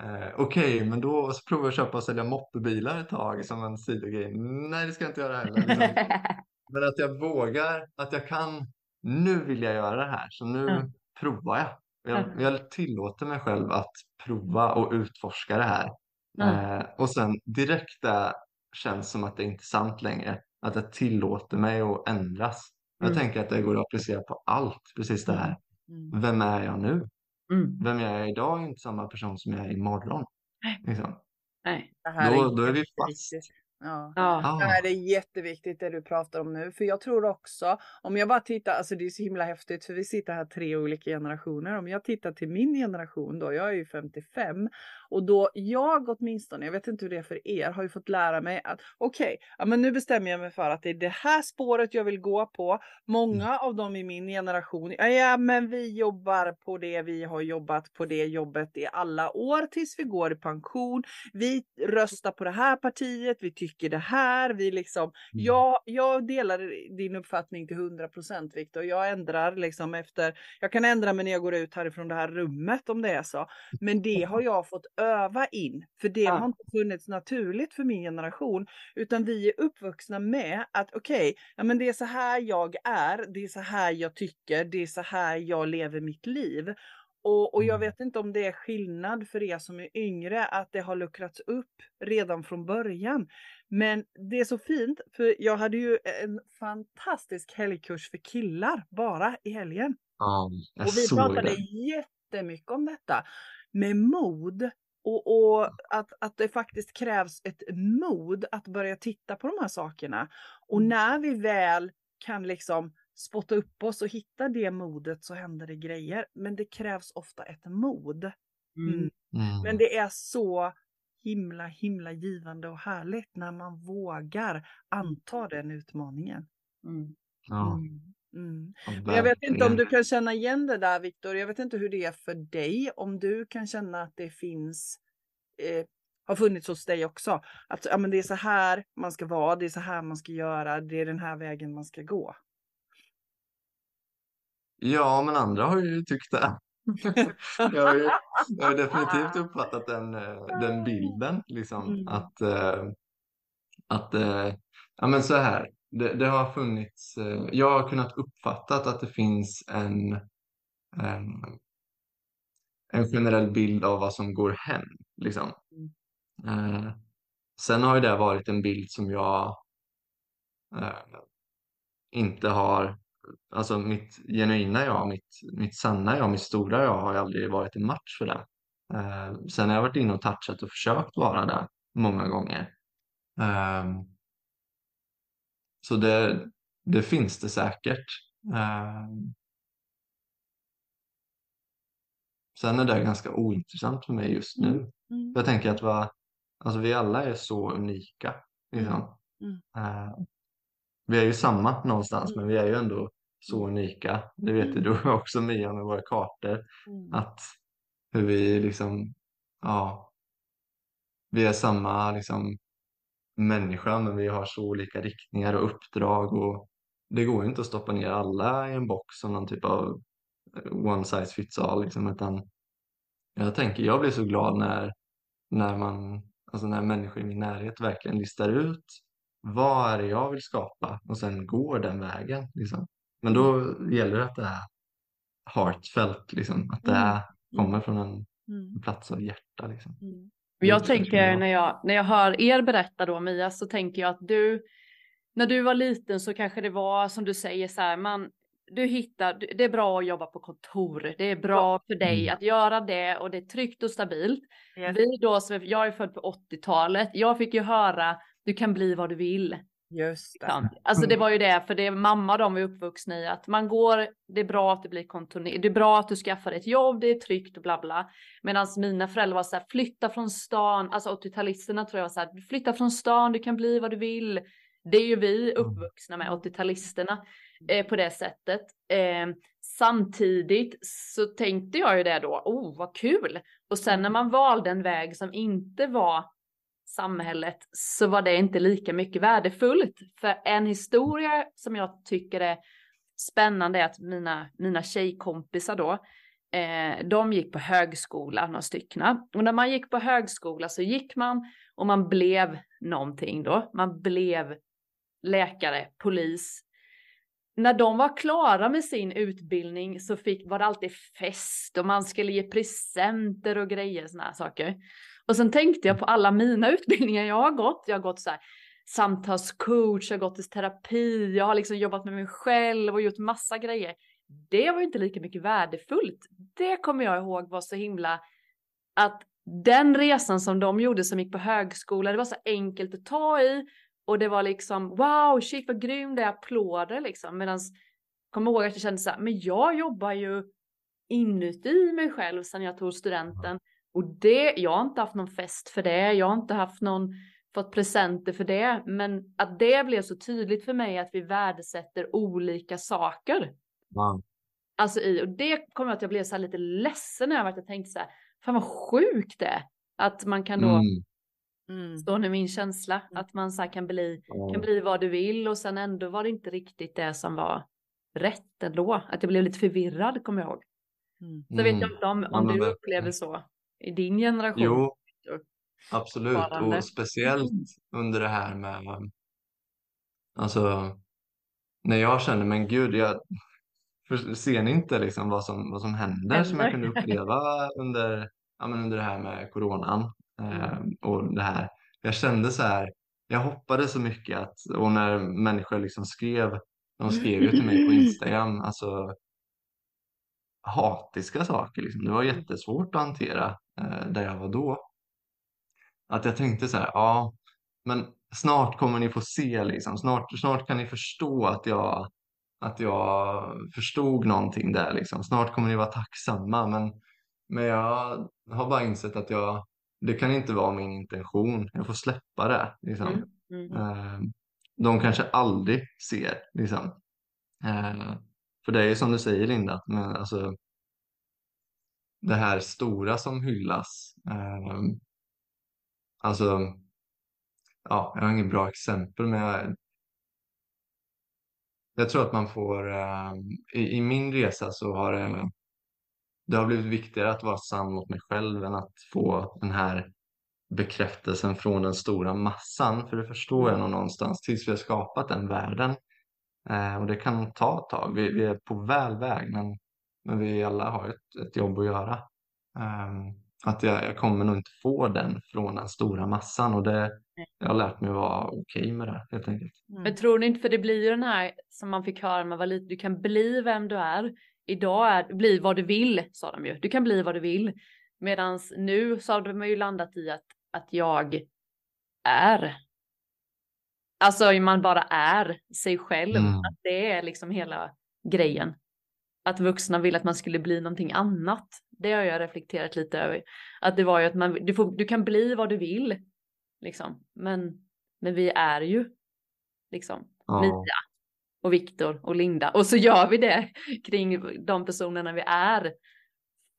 C: eh, okej men då provar jag att köpa och sälja moppebilar ett tag som en sidogrej, nej det ska jag inte göra heller. Liksom. Men att jag vågar, att jag kan, nu vill jag göra det här, så nu
B: Ja.
C: provar jag. Jag,
B: Ja.
C: jag tillåter mig själv att prova och utforska det här.
B: Ja.
C: Eh, och sen direkt där känns som att det inte är sant längre. Att jag tillåter mig att ändras. Jag
B: Mm.
C: tänker att det går att applicera på allt, precis det här.
A: Mm.
C: Vem är jag nu?
B: Mm.
C: Vem jag är idag är inte samma person som jag är imorgon. Liksom.
B: Nej.
A: Det här
C: Då,
A: är
C: då är vi fast.
A: Ja.
B: Ja.
A: Det
C: Ah,
A: här är jätteviktigt det du pratar om nu, för jag tror också, om jag bara tittar, alltså det är så himla häftigt för vi sitter här tre olika generationer. Om jag tittar till min generation då, jag är ju 55 och då jag åtminstone, jag vet inte hur det är för er, har ju fått lära mig att okej, ja men nu bestämmer jag mig för att det är det här spåret jag vill gå på. Många av dem i min generation, ja, ja men vi jobbar på det, vi har jobbat på det jobbet i alla år tills vi går i pension. Vi röstar på det här partiet, vi tycker det här, vi liksom, jag, jag delar din uppfattning till 100 procent Viktor. Jag ändrar liksom efter, jag kan ändra mig när jag går ut härifrån det här rummet om det är så. Men det har jag fått öva in, för det
B: Ja.
A: har inte funnits naturligt för min generation, utan vi är uppvuxna med att okej, ja men det är så här jag är, det är så här jag tycker, det är så här jag lever mitt liv. Och, och jag
C: Mm.
A: vet inte om det är skillnad för er som är yngre att det har luckrats upp redan från början. Men det är så fint för jag hade ju en fantastisk helgkurs för killar bara i helgen.
C: ja, jag
A: Och vi pratade
C: det.
A: jättemycket om detta. Med mod och, och att, att det faktiskt krävs ett mod att börja titta på de här sakerna. Och
B: Mm.
A: när vi väl kan liksom spotta upp oss och hitta det modet så händer det grejer. Men det krävs ofta ett mod.
B: Mm.
A: Mm.
C: Mm.
A: Men det är så himla, himla givande och härligt när man vågar anta den utmaningen.
B: Mm.
C: Ja,
A: Mm. Men jag vet inte om du kan känna igen det där Viktor. Jag vet inte hur det är för dig. Om du kan känna att det finns, eh, har funnits hos dig också. Att ja, men det är så här man ska vara, det är så här man ska göra, det är den här vägen man ska gå.
C: Ja, men andra har ju tyckt det. Jag har ju jag har definitivt uppfattat den, eh, den bilden, liksom,
A: Mm.
C: att, eh, att eh, ja, men så här, det, det har funnits, eh, jag har kunnat uppfatta att det finns en, en, en generell bild av vad som går hem. Liksom. Eh, sen har ju det varit en bild som jag eh, inte har, alltså mitt genuina jag, mitt, mitt sanna jag, mitt stora jag har ju aldrig varit en match för det. Eh, sen har jag varit inne och touchat och försökt vara där många gånger. Så det, det finns det säkert. Eh, sen är det ganska ointressant för mig just nu.
A: Mm.
C: Jag tänker att va, alltså vi alla är så unika. Liksom.
A: Mm.
C: Eh, vi är ju samma någonstans,
A: Mm.
C: men vi är ju ändå så unika. Det vet ju
A: Mm.
C: du också Mia med våra kartor.
A: Mm.
C: Att hur vi liksom, ja, vi är samma liksom människa, men vi har så olika riktningar och uppdrag och det går ju inte att stoppa ner alla i en box som någon typ av eh, one size fits all liksom, utan jag tänker, jag blir så glad när, när man, alltså när människor i min närhet verkligen listar ut vad är det jag vill skapa och sen går den vägen. Liksom. Men då gäller det att det är heartfelt, liksom, att det
A: Mm.
C: är, kommer från en
A: Mm.
C: plats av hjärta. Liksom.
A: Mm.
B: Jag tänker när jag, när jag hör er berätta då Mia så tänker jag att du, när du var liten så kanske det var som du säger så här, man, du hittar, det är bra att jobba på kontor, det är bra för dig
C: Mm.
B: att göra det och det är tryggt och stabilt.
A: Yes.
B: Vi då, jag är född på 80-talet, jag fick ju höra, du kan bli vad du vill.
A: Just det.
B: Alltså det var ju det, för det mamma de är uppvuxna i, att man går, det är bra att det blir kontinuerligt, det är bra att du skaffar ett jobb, det är tryggt och bla bla. Medan mina föräldrar var så här, flytta från stan, alltså 80-talisterna tror jag var så här, flytta från stan, du kan bli vad du vill. Det är ju vi uppvuxna med, 80-talisterna, eh, på det sättet. Eh, samtidigt så tänkte jag ju det då, oh vad kul. Och sen när man valde en väg som inte var samhället så var det inte lika mycket värdefullt. För en historia som jag tycker är spännande är att mina, mina tjejkompisar då, eh, de gick på högskola, några stycken. Och när man gick på högskola så gick man och man blev någonting då. Man blev läkare, polis. När de var klara med sin utbildning så fick, var det alltid fest och man skulle ge presenter och grejer, såna här saker. Och sen tänkte jag på alla mina utbildningar jag har gått. Jag har gått så här samtalscoach, jag har gått i terapi, jag har liksom jobbat med mig själv och gjort massa grejer. Det var inte lika mycket värdefullt. Det kommer jag ihåg var så himla att den resan som de gjorde som gick på högskola, det var så enkelt att ta i och det var liksom wow, shit vad grym det är, applåder liksom. Medan kommer ihåg att jag kände så här, men jag jobbar ju inuti mig själv sedan jag tog studenten. Och det, jag har inte haft någon fest för det, jag har inte haft någon, fått presenter för det, men att det blev så tydligt för mig att vi värdesätter olika saker.
C: Wow.
B: Alltså i, och det kommer jag att jag blev så här lite ledsen över att jag tänkte så här, fan vad sjukt det är. Att man kan då,
C: Mm.
A: Mm.
B: står nu min känsla, att man så här kan bli, kan bli vad du vill och sen ändå var det inte riktigt det som var rätt ändå. Att jag blev lite förvirrad kommer jag ihåg.
A: Mm.
B: Så vet jag inte om,
C: Ja,
B: om
C: men
B: du upplever så i din generation.
C: Jo, absolut. Och speciellt under det här med, alltså, när jag känner, men gud, jag, ser ni inte liksom vad som, vad som händer som jag
B: Händer.
C: kunde uppleva under, ja, men under det här med coronan eh, och det här. Jag kände så här, jag hoppades så mycket att, och när människor liksom skrev, de skrev ju till mig på Instagram, alltså hatiska saker. Liksom. Det var jättesvårt att hantera där jag var då. Att jag tänkte så här, ja, men snart kommer ni få se, liksom. snart, snart kan ni förstå att jag, att jag förstod någonting där. Liksom. Snart kommer ni vara tacksamma. Men, men jag har bara insett att jag, det kan inte vara min intention. Jag får släppa det. Liksom.
B: Mm. Mm.
C: Eh, de kanske aldrig ser. Liksom. Eh, för det är ju som du säger Linda, men, alltså, det här stora som hyllas. Eh, alltså, ja, jag har inget bra exempel men jag, jag tror att man får, eh, i, i min resa så har det, det har blivit viktigare att vara sann mot mig själv än att få den här bekräftelsen från den stora massan. För det förstår jag nog någonstans tills vi har skapat den världen. Eh, och det kan ta ett tag. Vi, vi är på väl väg men, men vi alla har ett, ett jobb att göra. Ehm, att jag, jag kommer nog inte få den från den stora massan och det, jag har lärt mig att vara okej med det helt enkelt.
A: Mm.
B: Men tror ni inte, för det blir ju den här som man fick höra när man var liten, du kan bli vem du är. Idag är, bli vad du vill, sa de ju. Du kan bli vad du vill. Medan nu så har de ju landat i att, att jag är. Alltså man bara är sig själv.
C: Mm.
B: Att det är liksom hela grejen. Att vuxna vill att man skulle bli någonting annat. Det har jag reflekterat lite över. Att det var ju att man, du, får, du kan bli vad du vill. Liksom. Men, men vi är ju liksom
C: Ja,
B: Mia och Viktor och Linda. Och så gör vi det kring de personerna vi är.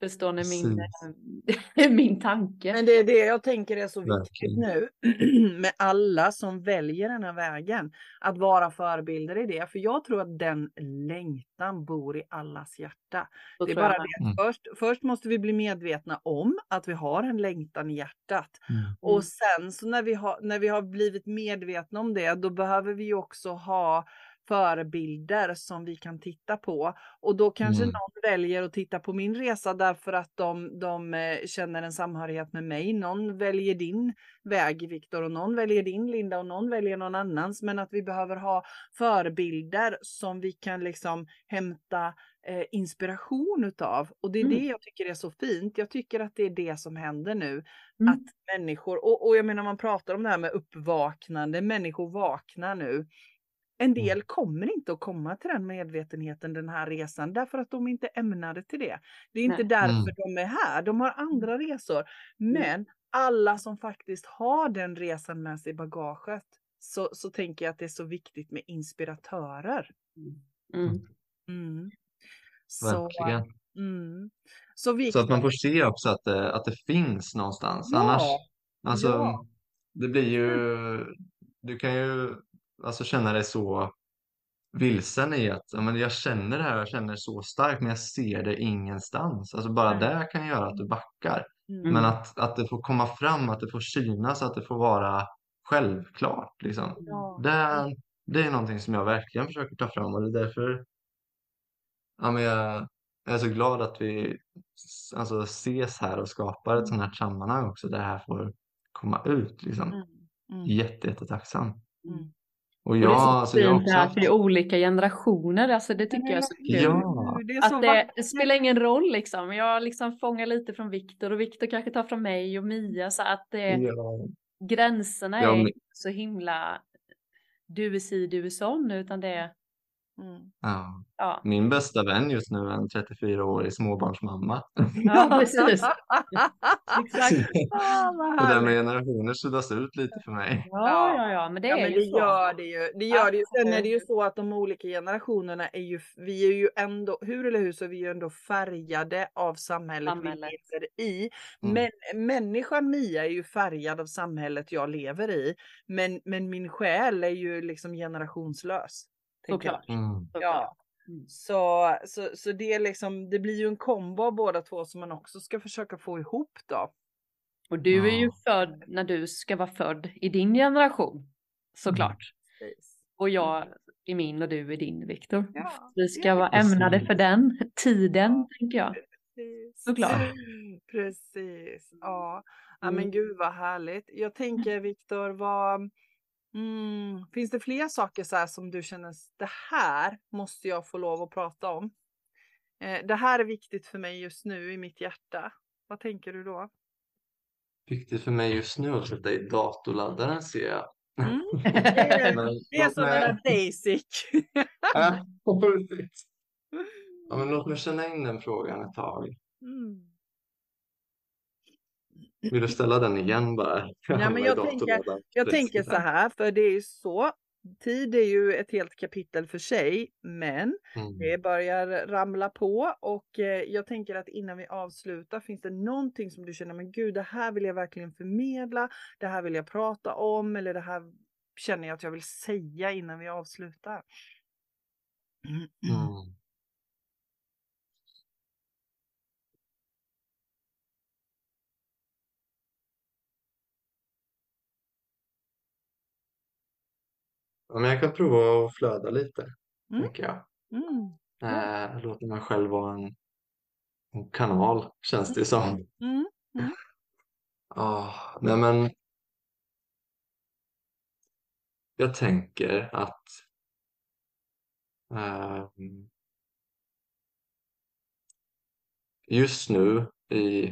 B: Förstår ni min, min tanke?
A: Men det är det jag tänker är så viktigt nu med alla som väljer den här vägen. Att vara förebilder i det. För jag tror att den längtan bor i allas hjärta.
B: Så
A: Det är bara det.
C: Mm.
A: Först, först måste vi bli medvetna om att vi har en längtan i hjärtat.
C: Mm.
B: Mm.
A: Och sen så när vi, har, när vi har blivit medvetna om det, då behöver vi också ha förebilder som vi kan titta på. Och då kanske
C: Mm.
A: någon väljer att titta på min resa därför att de, de eh, känner en samhörighet med mig. Någon väljer din väg, Viktor, och någon väljer din, Linda, och någon väljer någon annans. Men att vi behöver ha förebilder som vi kan liksom hämta eh, inspiration utav. Och det är
B: Mm.
A: det jag tycker är så fint. Jag tycker att det är det som händer nu.
B: Mm.
A: Att människor, och, och jag menar man pratar om det här med uppvaknande, människor vaknar nu. En del kommer inte att komma till den medvetenheten den här resan därför att de inte är ämnade till det. Det är inte
B: Nej.
A: därför
C: Mm.
A: de är här, de har andra resor. Men alla som faktiskt har den resan med sig i bagaget så, så tänker jag att det är så viktigt med inspiratörer.
B: Mm.
A: Mm. Så,
C: Verkligen.
A: mm. så,
C: Så att man får se också att det, att det finns någonstans.
A: Ja,
C: Annars, alltså,
A: ja.
C: det blir ju, du kan ju alltså känna dig så vilsen i att ja, men jag känner det här, jag känner så starkt, men jag ser det ingenstans. Alltså bara det kan göra att du backar.
A: Mm.
C: Men att, att det får komma fram, att det får synas, att det får vara självklart. Liksom.
A: Ja.
C: Det, det är någonting som jag verkligen försöker ta fram och det är därför ja, men jag, jag är så glad att vi alltså, ses här och skapar ett sånt här sammanhang också där det här får komma ut. Liksom.
A: Mm. Mm.
C: Jätte, jättetacksam.
A: Mm.
C: Och
B: Och det
C: jag,
B: är så
C: alltså, jag
B: fint det här
C: också
B: att vi är olika generationer, alltså det tycker jag är så kul.
C: Ja.
A: Det är så
B: Att det, det spelar ingen roll liksom. Jag liksom fångar lite från Viktor och Viktor kanske tar från mig och Mia så att det,
C: Ja,
B: gränserna
C: Ja,
B: är
C: men-
B: inte så himla du är si, du är sån utan det är
A: Mm.
C: ja.
B: ja.
C: Min bästa vän just nu är en 34-årig småbarnsmamma.
B: Ja, precis. Exakt.
A: Ah,
C: Och det med generationer suddas ut lite för mig.
B: Ja, ja, ja, men det
A: Ja,
B: är
A: men
B: ju
A: det
B: så.
A: gör det ju. Det gör det ju. Sen är det ju så att de olika generationerna är ju, vi är ju ändå, hur eller hur så är vi ju ändå färgade av samhället,
B: Samhället.
A: vi lever i.
C: Mm.
A: Men människan Mia är ju färgad av samhället jag lever i. Men, men min själ är ju liksom generationslös.
B: Såklart.
C: Mm.
A: Ja.
B: Mm.
A: Så, så, så det, är liksom, det blir ju en kombo av båda två som man också ska försöka få ihop då.
B: Och du är ju född när du ska vara född i din generation. Såklart.
A: Precis.
B: Och jag i min och du i din Viktor.
A: Ja,
B: Vi ska
A: ja,
B: vara
C: precis.
B: ämnade för den tiden,
A: Ja.
B: tänker jag.
A: Precis.
B: Såklart.
A: Precis. Ja. ja,
B: Mm.
A: men gud vad härligt. Jag tänker Viktor, vad mm, finns det fler saker så som du känner det här måste jag få lov att prata om? Eh, det här är viktigt för mig just nu i mitt hjärta. Vad tänker du då?
C: Viktigt för mig just nu att sätta i datorladdaren ser jag.
A: Mm. Det är,
C: Men
A: det är
C: låt
A: sådana
C: mig-
A: där basic.
C: Ja, precis. Ja, men låt mig känna in den frågan ett tag.
A: Mm.
C: Vill du ställa den igen bara?
A: Ja, men jag tänker-. Jag tänker så här, för det är ju så. Tid är ju ett helt kapitel för sig, men
C: Mm.
A: det börjar ramla på och eh, jag tänker att innan vi avslutar, finns det någonting som du känner, men gud, det här vill jag verkligen förmedla, det här vill jag prata om eller det här känner jag att jag vill säga innan vi avslutar? Mm.
C: Ja, men jag kan prova att flöda lite,
A: Mm.
C: tänker jag.
A: Mm.
C: Eh, låta mig själv vara en, en kanal, känns det som.
A: Mm.
C: Ah, nej men jag tänker att ehm, just nu i,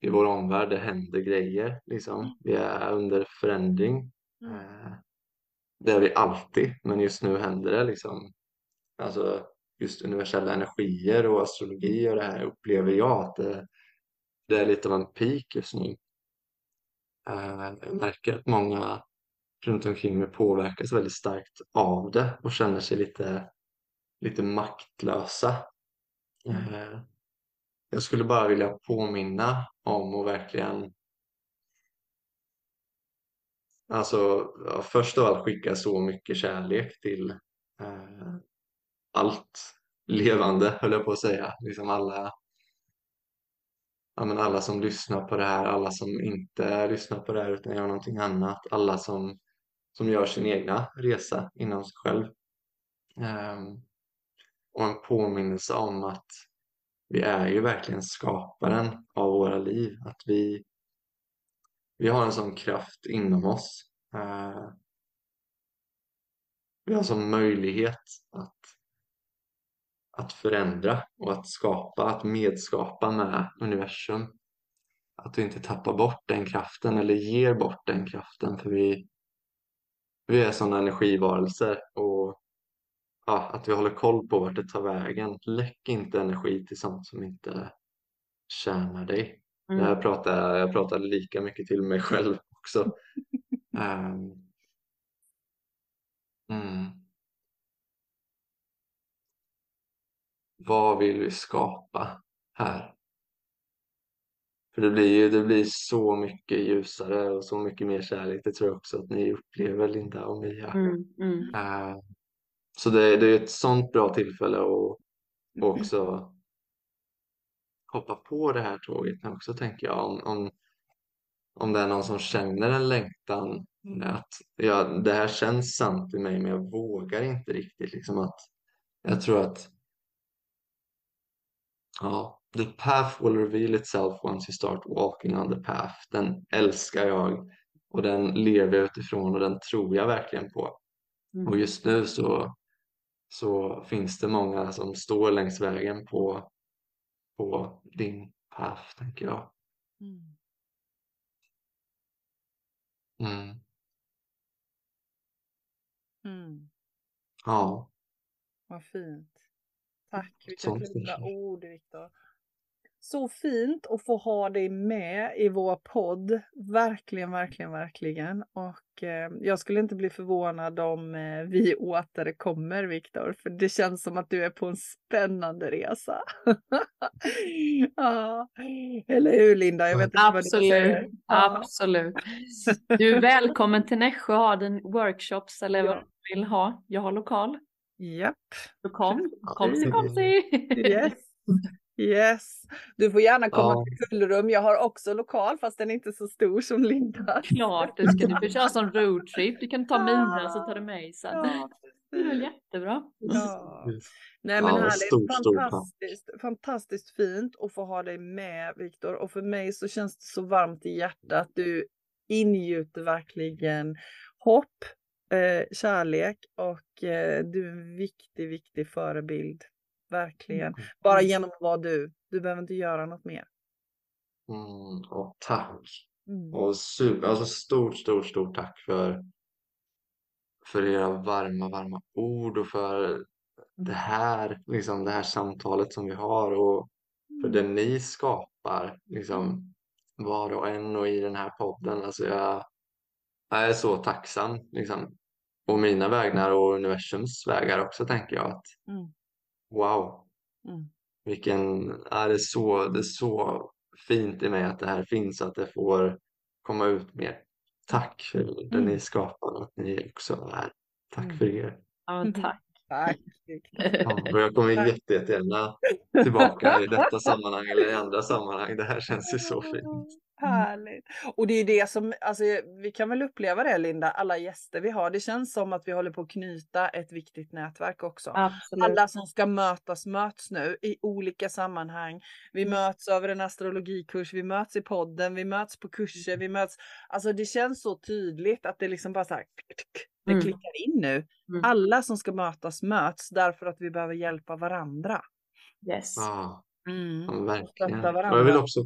C: i vår omvärld, det händer grejer. Liksom. Vi är under förändring.
A: Mm.
C: Det är vi alltid, men just nu händer det. Liksom. Alltså, just universella energier och astrologi och det här upplever jag att det, det är lite av en peak just nu. Eh, jag märker att många runt omkring mig påverkas väldigt starkt av det och känner sig lite, lite maktlösa. Eh, Jag skulle bara vilja påminna om och verkligen Alltså, ja, först av allt skicka så mycket kärlek till eh, allt levande, höll jag på att säga. Liksom alla, ja, men alla som lyssnar på det här, alla som inte lyssnar på det här utan gör någonting annat, alla som, som gör sin egna resa inom sig själv. Eh, och en påminnelse om att vi är ju verkligen skaparen av våra liv. Att vi, vi har en sån kraft inom oss. Eh, vi har en sån möjlighet att, att förändra och att skapa, att medskapa med universum. Att vi inte tappar bort den kraften eller ger bort den kraften för vi, vi är sådana energivarelser och ja, att vi håller koll på vart det tar vägen. Läck inte energi till sånt som inte tjänar dig.
B: Mm.
C: Jag, pratar, jag pratar lika mycket till mig själv också. um, mm. Vad vill vi skapa här? För det blir ju det blir så mycket ljusare och så mycket mer kärlek. Det tror jag också att ni upplever Linda och Mia.
B: Mm, mm.
C: Uh, så det, det, är ett sånt bra tillfälle att också hoppa på det här tåget också tänker jag. Om, om, om det är någon som känner en längtan att ja, det här känns sant i mig men jag vågar inte riktigt. Liksom att, jag tror att ja, the path will reveal itself once you start walking on the path. Den älskar jag och den lever jag utifrån och den tror jag verkligen på.
B: Mm.
C: Och just nu så, så finns det många som står längs vägen på, på din path, tänker jag.
A: Mm.
C: Mm.
A: Mm.
C: Ja,
A: Vad fint. Tack, vilka
C: kanske.
A: ord Viktor. Så fint att få ha dig med i vår podd. Verkligen, verkligen, verkligen. Och eh, jag skulle inte bli förvånad om eh, vi återkommer Viktor, för det känns som att du är på en spännande resa. ja. Eller hur Linda? Jag vet inte vad du säger.
B: Absolut,
A: Ja.
B: absolut. Du är välkommen till Nässjö och ha din workshops eller vad
A: Ja.
B: du vill ha. Jag har lokal.
A: Japp.
B: Så kom, kom kom si.
A: Yes. Yes. Du får gärna komma
C: Ja.
A: till Kullrum. Jag har också lokal fast den är inte så stor som Linda.
B: Klart du ska. Du får köra som roadtrip. Du kan ta mina så tar du mig sen.
A: Ja,
B: Det är väl jättebra.
A: Ja. Nej men
C: Ja,
A: härligt,
C: stort, stort
A: fantastiskt, fantastiskt fint att få ha dig med Viktor och för mig så känns det så varmt i hjärtat. Du ingjuter verkligen hopp, eh, kärlek och eh, du är en viktig, viktig förebild. Verkligen. Bara genom att vara du. Du behöver inte göra något mer.
C: Mm, och tack.
A: Mm.
C: Och super, alltså stort, stort, stort tack för, för era varma, varma ord och för det här, liksom det här samtalet som vi har och för det ni skapar, liksom var och en och i den här podden. Alltså jag, jag är så tacksam, liksom. Och mina vägnar och universums vägar också tänker jag att
A: Mm.
C: Wow,
A: Mm.
C: vilken, är det, är så, det är så fint i mig att det här finns, att det får komma ut mer. Tack för det
A: Mm.
C: ni skapar att ni också är. Tack
A: Mm.
C: för er.
B: Ja, men tack.
C: Ja, jag kommer jätte, jättegärna tillbaka i detta sammanhang eller i andra sammanhang. Det här känns ju så fint.
A: Härligt. Och det är det som, alltså vi kan väl uppleva det Linda, alla gäster vi har. Det känns som att vi håller på att knyta ett viktigt nätverk också.
B: Absolut.
A: Alla som ska mötas möts nu i olika sammanhang. Vi möts över en astrologikurs, vi möts i podden, vi möts på kurser, vi möts. Alltså det känns så tydligt att det liksom bara så här, det
B: Mm.
A: klickar in nu.
B: Mm.
A: Alla som ska mötas möts därför att vi behöver hjälpa varandra.
B: Yes.
C: Ja,
A: Mm.
C: ja, verkligen. Och jag vill också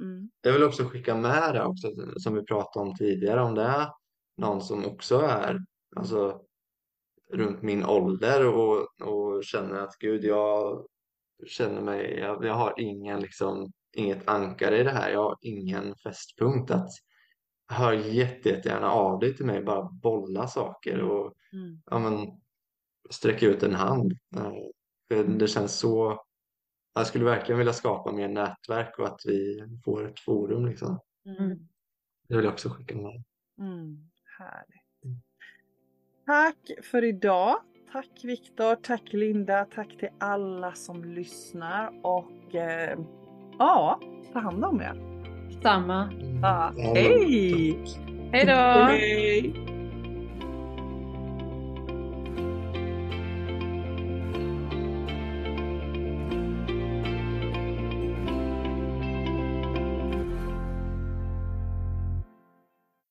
A: Mm.
C: Jag vill också skicka med det också som vi pratade om tidigare om det är någon som också är alltså, runt min ålder och, och känner att gud jag känner mig, jag, jag har ingen liksom inget ankare i det här, jag har ingen fästpunkt att hör jätte, jättegärna av dig till mig, bara bolla saker och
A: Mm.
C: ja, men, sträcka ut en hand. Eh, det känns så jag skulle verkligen vilja skapa mer nätverk och att vi får ett forum liksom.
A: Mm.
C: Det vill jag också skicka med.
A: Mm. Härligt. Tack för idag. Tack Viktor, tack Linda, tack till alla som lyssnar och eh, ja, ta hand om er.
B: Samma.
A: Ja,
C: Ja,
A: hej!
B: Hej då!
A: Hej!